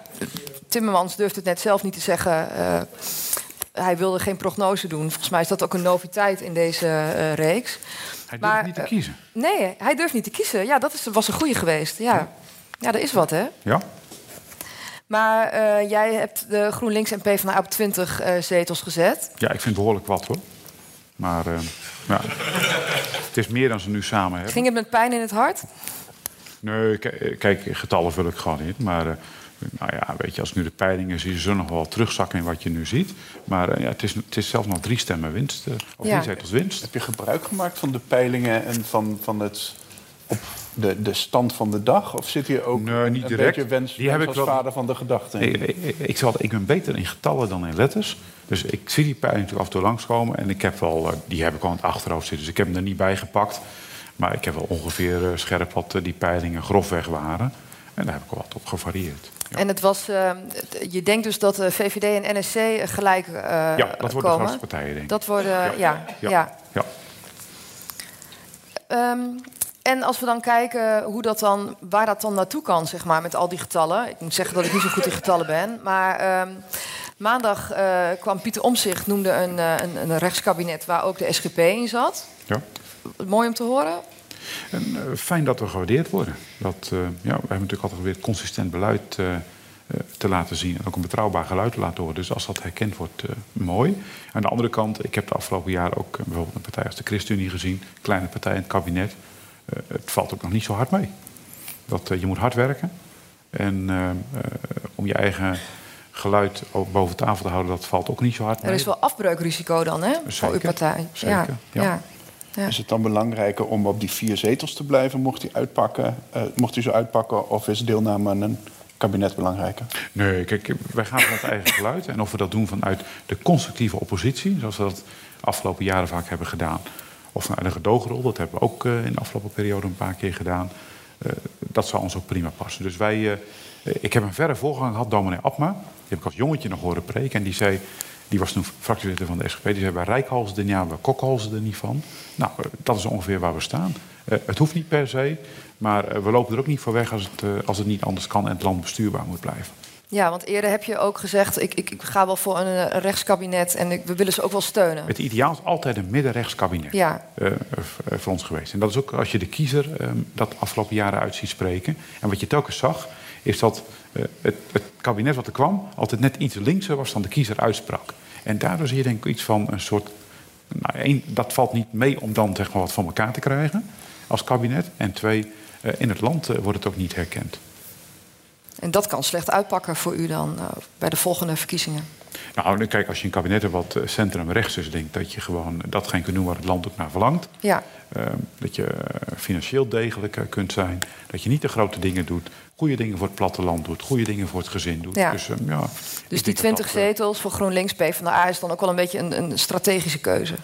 Speaker 3: Timmermans durft het net zelf niet te zeggen. eh, hij wilde geen prognose doen. Volgens mij is dat ook een noviteit in deze eh, reeks.
Speaker 4: Hij durft
Speaker 3: Maar,
Speaker 4: niet te kiezen.
Speaker 3: Nee, hij durft niet te kiezen. Ja, dat is, was een goede geweest. Ja. ja, dat is wat, hè?
Speaker 4: Ja.
Speaker 1: Maar jij hebt de GroenLinks en PvdA op 20 eh, zetels gezet.
Speaker 4: Ja, ik vind behoorlijk wat hoor. Maar ja. het is meer dan ze nu samen hebben.
Speaker 1: Ging het met pijn in het hart?
Speaker 4: Nee, kijk, getallen vul ik gewoon niet. Maar eh, nou ja, weet je, als ik nu de peilingen zie, ze zullen nog wel terugzakken in wat je nu ziet. Maar eh, ja, het, is, het is zelfs nog drie stemmen winst. eh, of
Speaker 1: Ja.
Speaker 4: drie zetels winst.
Speaker 2: Heb je gebruik gemaakt van de peilingen en van, van het op de, de stand van de dag? Of zit hier ook
Speaker 4: Nee, niet
Speaker 2: een
Speaker 4: direct.
Speaker 2: beetje wens,
Speaker 4: Die heb
Speaker 2: wens
Speaker 4: ik
Speaker 2: als
Speaker 4: wel-
Speaker 2: vader van de gedachte?
Speaker 4: Ik, ik, ik, zal- ik ben beter in getallen dan in letters. Dus ik zie die peilingen natuurlijk af en toe langskomen. En ik heb wel, die heb ik al in het achterhoofd zitten. Dus ik heb hem er niet bij gepakt. Maar ik heb wel ongeveer eh, scherp wat eh, die peilingen grofweg waren. En daar heb ik wel wat op gevarieerd. Ja.
Speaker 1: En het was, eh, je denkt dus dat VVD en NSC gelijk eh
Speaker 4: ja, dat worden de grootste partijen, denk ik.
Speaker 1: Dat worden, ja. ja,
Speaker 4: ja. ja.
Speaker 1: Ehm, en als we dan kijken hoe dat dan, waar dat dan naartoe kan, zeg maar, met al die getallen. Ik moet zeggen dat ik niet zo goed in getallen ben. Maar ehm, maandag kwam Pieter Omzicht, noemde een, een, een rechtskabinet waar ook de SGP in zat.
Speaker 4: Ja.
Speaker 1: Mooi om te horen.
Speaker 4: En, eh, fijn dat we gewaardeerd worden. Dat, eh, ja, we hebben natuurlijk altijd weer consistent beleid eh, te laten zien. En ook een betrouwbaar geluid te laten horen. Dus als dat herkend wordt, mooi. Aan de andere kant, ik heb de afgelopen jaren ook bijvoorbeeld een partij als de ChristenUnie gezien. Kleine partij in het kabinet. Het valt ook nog niet zo hard mee. Dat, je moet hard werken. En om je eigen geluid boven tafel te houden, dat valt ook niet zo hard mee.
Speaker 1: Er is wel afbreukrisico dan, hè? Voor uw partij.
Speaker 4: zeker,
Speaker 1: Ja,
Speaker 4: ja.
Speaker 1: ja. Ja.
Speaker 2: Is het dan belangrijker om op die vier zetels te blijven, mocht hij uitpakken, eh, mocht u zo uitpakken, of is deelname aan een kabinet belangrijker?
Speaker 4: Nee, kijk, wij gaan vanuit eigen geluid. En of we dat doen vanuit de constructieve oppositie, zoals we dat de afgelopen jaren vaak hebben gedaan. Of vanuit een gedoogrol, dat hebben we ook eh, in de afgelopen periode een paar keer gedaan. Eh, dat zou ons ook prima passen. Dus wij, eh, ik heb een verre voorganger gehad, dominee Abma. Die heb ik als jongetje nog horen preken. En die zei, die was toen fractievoorzitter van de SGP. Die zei, wij rijkhalzen er niet aan, wij kokhalzen er niet van. Nou, eh, dat is ongeveer waar we staan. Eh, het hoeft niet per se, maar eh, we lopen er ook niet voor weg als het, als het niet anders kan en het land bestuurbaar moet blijven.
Speaker 1: Ja, want eerder heb je ook gezegd, ik, ik, ik ga wel voor een, een rechtskabinet en ik, we willen ze ook wel steunen.
Speaker 4: Het ideaal is altijd een middenrechts kabinet
Speaker 1: Ja.
Speaker 4: voor ons geweest. En dat is ook als je de kiezer eh, dat afgelopen jaren uit ziet spreken. En wat je telkens zag, is dat het, het kabinet wat er kwam... altijd net iets linkser was dan de kiezer uitsprak. En daardoor zie je denk ik iets van een soort... Nou, één, dat valt niet mee om dan zeg maar, wat van elkaar te krijgen als kabinet. En twee, eh, in het land eh, wordt het ook niet herkend.
Speaker 1: En dat kan slecht uitpakken voor u dan eh, bij de volgende verkiezingen.
Speaker 4: Nou, kijk, als je een kabinet hebt wat eh, centrumrechts is... denk ik dat je gewoon datgene kunt doen waar het land ook naar verlangt.
Speaker 1: Ja,
Speaker 4: Eh, dat je eh, financieel degelijk eh, kunt zijn. Dat je niet de grote dingen doet. Goede dingen voor het platteland doet. Goede dingen voor het gezin doet.
Speaker 1: Ja.
Speaker 4: Dus, ehm, ja,
Speaker 1: dus die
Speaker 4: dat
Speaker 1: 20
Speaker 4: dat, eh,
Speaker 1: zetels voor GroenLinks, PvdA is dan ook wel een beetje een, een strategische keuze.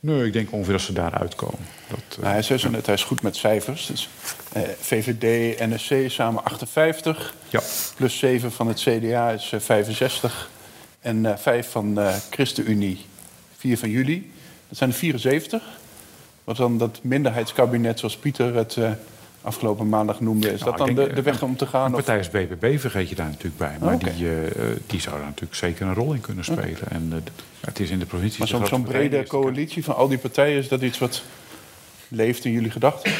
Speaker 4: nee, ik denk ongeveer dat ze daar uitkomen. Dat, eh,
Speaker 2: Nou, hij zei zo net, hij is goed met cijfers. Dus, eh, VVD, NSC samen 58,
Speaker 4: ja.
Speaker 2: plus 7 van het CDA is eh, 65. En eh 5 van eh ChristenUnie, 4 van jullie. Dat zijn er 74. Wat dan dat minderheidskabinet, zoals Pieter het eh, afgelopen maandag noemde... is
Speaker 4: Nou,
Speaker 2: dat dan de, de weg om te gaan?
Speaker 4: Een
Speaker 2: Of?
Speaker 4: partij als BBB vergeet je daar natuurlijk bij. Maar
Speaker 2: Oh,
Speaker 4: die, eh, eh, die zou daar natuurlijk zeker een rol in kunnen spelen. En eh, het is in de provincie...
Speaker 2: Maar
Speaker 4: de
Speaker 2: zo'n brede
Speaker 4: is-
Speaker 2: coalitie van al die partijen... is dat iets wat leeft in jullie gedachten?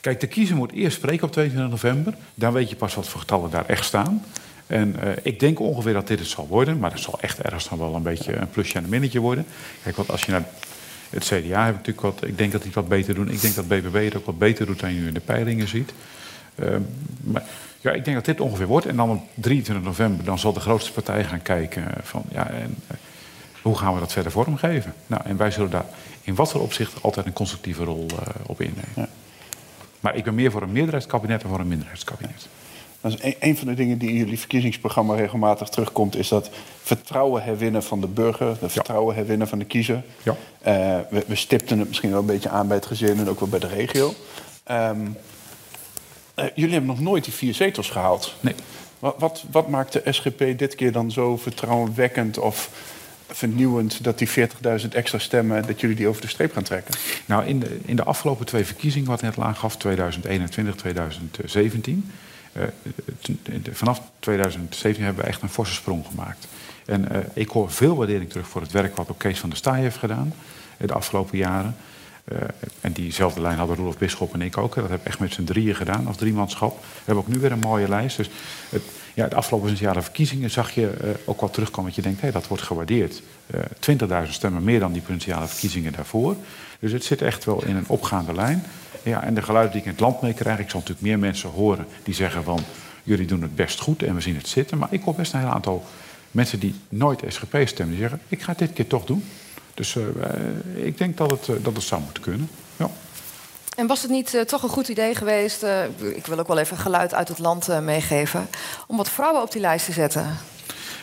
Speaker 4: Kijk, de kiezer moet eerst spreken op 22 november. Dan weet je pas wat voor getallen daar echt staan. En ik denk ongeveer dat dit het zal worden. Maar het zal echt ergens dan wel een beetje een plusje en een minnetje worden. Kijk, want als je naar het CDA hebt natuurlijk wat... Ik denk dat die het wat beter doen. Ik denk dat BBB het ook wat beter doet dan je nu in de peilingen ziet. Ehm, maar ja, ik denk dat dit ongeveer wordt. En dan op 23 november dan zal de grootste partij gaan kijken van... Ja, en, eh, hoe gaan we dat verder vormgeven? Nou, en wij zullen daar in wat voor opzicht altijd een constructieve rol eh, op innemen.
Speaker 2: Ja.
Speaker 4: Maar ik ben meer voor een meerderheidskabinet dan voor een minderheidskabinet.
Speaker 2: Dat is een, een van de dingen die in jullie verkiezingsprogramma regelmatig terugkomt, is dat vertrouwen herwinnen van de burger, de vertrouwen herwinnen van de kiezer.
Speaker 4: Ja.
Speaker 2: Eh, we, we stipten het misschien wel een beetje aan bij het gezin en ook wel bij de regio. Ehm, eh, jullie hebben nog nooit die vier zetels gehaald.
Speaker 4: Nee.
Speaker 2: Wat, wat, wat maakt de SGP dit keer dan zo vertrouwenwekkend of vernieuwend dat die 40.000 extra stemmen, dat jullie die over de streep gaan trekken?
Speaker 4: Nou, in de, in de afgelopen twee verkiezingen, wat net aangaf, 2021, 2017. Eh, de- vanaf 2017 hebben we echt een forse sprong gemaakt. En eh, ik hoor veel waardering terug voor het werk wat ook Kees van der Staaij heeft gedaan eh, de afgelopen jaren. En diezelfde lijn hadden Roelof Bisschop en ik ook. Dat heb ik echt met z'n drieën gedaan als driemanschap. We hebben ook nu weer een mooie lijst. Dus het, ja, de afgelopen jaren verkiezingen zag je ook wat terugkomen. Dat je denkt, hey, dat wordt gewaardeerd. Uh, 20.000 stemmen meer dan die provinciale verkiezingen daarvoor. Dus het zit echt wel in een opgaande lijn. Ja, en de geluiden die ik in het land mee krijg, ik zal natuurlijk meer mensen horen die zeggen van jullie doen het best goed en we zien het zitten. Maar ik hoor best een heel aantal mensen die nooit SGP stemmen, die zeggen ik ga dit keer toch doen. Dus uh, ik denk dat het, uh, dat het zou moeten kunnen. Ja.
Speaker 1: En was het niet toch een goed idee geweest, ik wil ook wel even geluid uit het land meegeven, om wat vrouwen op die lijst te zetten?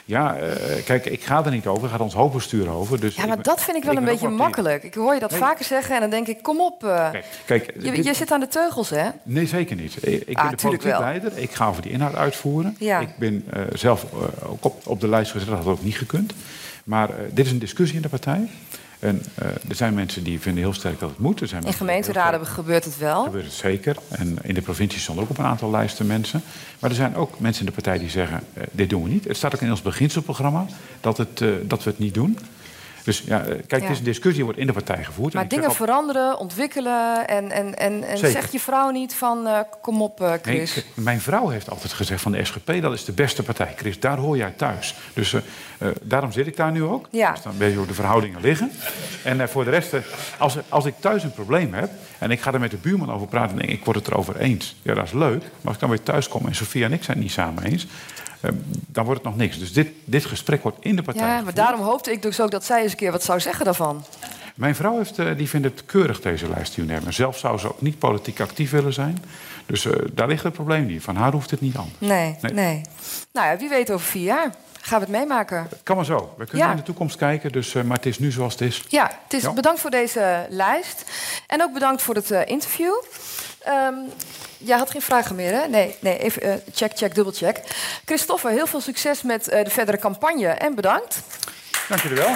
Speaker 4: Ja, uh, kijk, ik ga er niet over. Ik ga ons hoofdbestuur over. Dus
Speaker 1: ja, maar
Speaker 4: ik,
Speaker 1: dat vind ik wel
Speaker 4: ik
Speaker 1: een beetje makkelijk. Ik hoor je dat
Speaker 4: Nee.
Speaker 1: vaker zeggen en dan denk ik, kom op. uh,
Speaker 4: Kijk, kijk,
Speaker 1: je,
Speaker 4: dit-
Speaker 1: je zit aan de teugels, hè?
Speaker 4: Nee, zeker niet. Ik ik ben
Speaker 1: Ah,
Speaker 4: de politiek leider. Ik ga over die inhoud uitvoeren.
Speaker 1: Ja.
Speaker 4: Ik ben eh, zelf eh, ook op, op de lijst gezet. Dat had ook niet gekund. Maar eh, dit is een discussie in de partij. En eh, er zijn mensen die vinden heel sterk dat het moet. Er zijn
Speaker 1: In gemeenteraden gebeurt het wel.
Speaker 4: gebeurt het zeker. En in de provincie stonden ook op een aantal lijsten mensen. Maar er zijn ook mensen in de partij die zeggen, eh, dit doen we niet. Het staat ook in ons beginselprogramma dat, het, eh, dat we het niet doen. Dus ja, eh, kijk,
Speaker 1: Ja.
Speaker 4: een discussie die wordt in de partij gevoerd.
Speaker 1: Maar dingen
Speaker 4: altijd-
Speaker 1: veranderen, ontwikkelen. En, en, en, en
Speaker 4: Zeker.
Speaker 1: zeg je vrouw niet van, eh, kom op, eh,
Speaker 4: Nee,
Speaker 1: Chris.
Speaker 4: kijk, mijn vrouw heeft altijd gezegd van de SGP, dat is de beste partij. Chris, daar hoor jij thuis. Dus daarom zit ik daar nu ook.
Speaker 1: Ja.
Speaker 4: Dus dan weet je hoe de verhoudingen liggen. En voor de rest, als, als ik thuis een probleem heb... en ik ga er met de buurman over praten en denk, ik word het erover eens. Ja, dat is leuk. Maar als ik dan weer thuis kom en Sofia en ik zijn het niet samen eens... eh, dan wordt het nog niks. Dus dit, dit gesprek wordt in de partij
Speaker 1: Ja, maar
Speaker 4: gevoerd.
Speaker 1: daarom hoopte ik dus ook dat zij eens een keer wat zou zeggen daarvan.
Speaker 4: Mijn vrouw heeft, eh, die vindt het keurig, deze lijst die hebben. Zelf zou ze ook niet politiek actief willen zijn. Dus eh, daar ligt het probleem niet. Van haar hoeft het niet aan.
Speaker 1: Nee, nee.
Speaker 4: Nee.
Speaker 1: Nou ja, wie weet over vier jaar gaan we het meemaken.
Speaker 4: Kan maar zo. We kunnen
Speaker 1: Ja.
Speaker 4: in de toekomst kijken, dus, maar het is nu zoals het is.
Speaker 1: Ja, het is,
Speaker 4: Ja.
Speaker 1: bedankt voor deze lijst. En ook bedankt voor het interview. Ehm, jij had geen vragen meer, hè? Nee, nee even eh, check, check, dubbelcheck. Christoffer, heel veel succes met eh, de verdere campagne en bedankt.
Speaker 4: Dank jullie wel.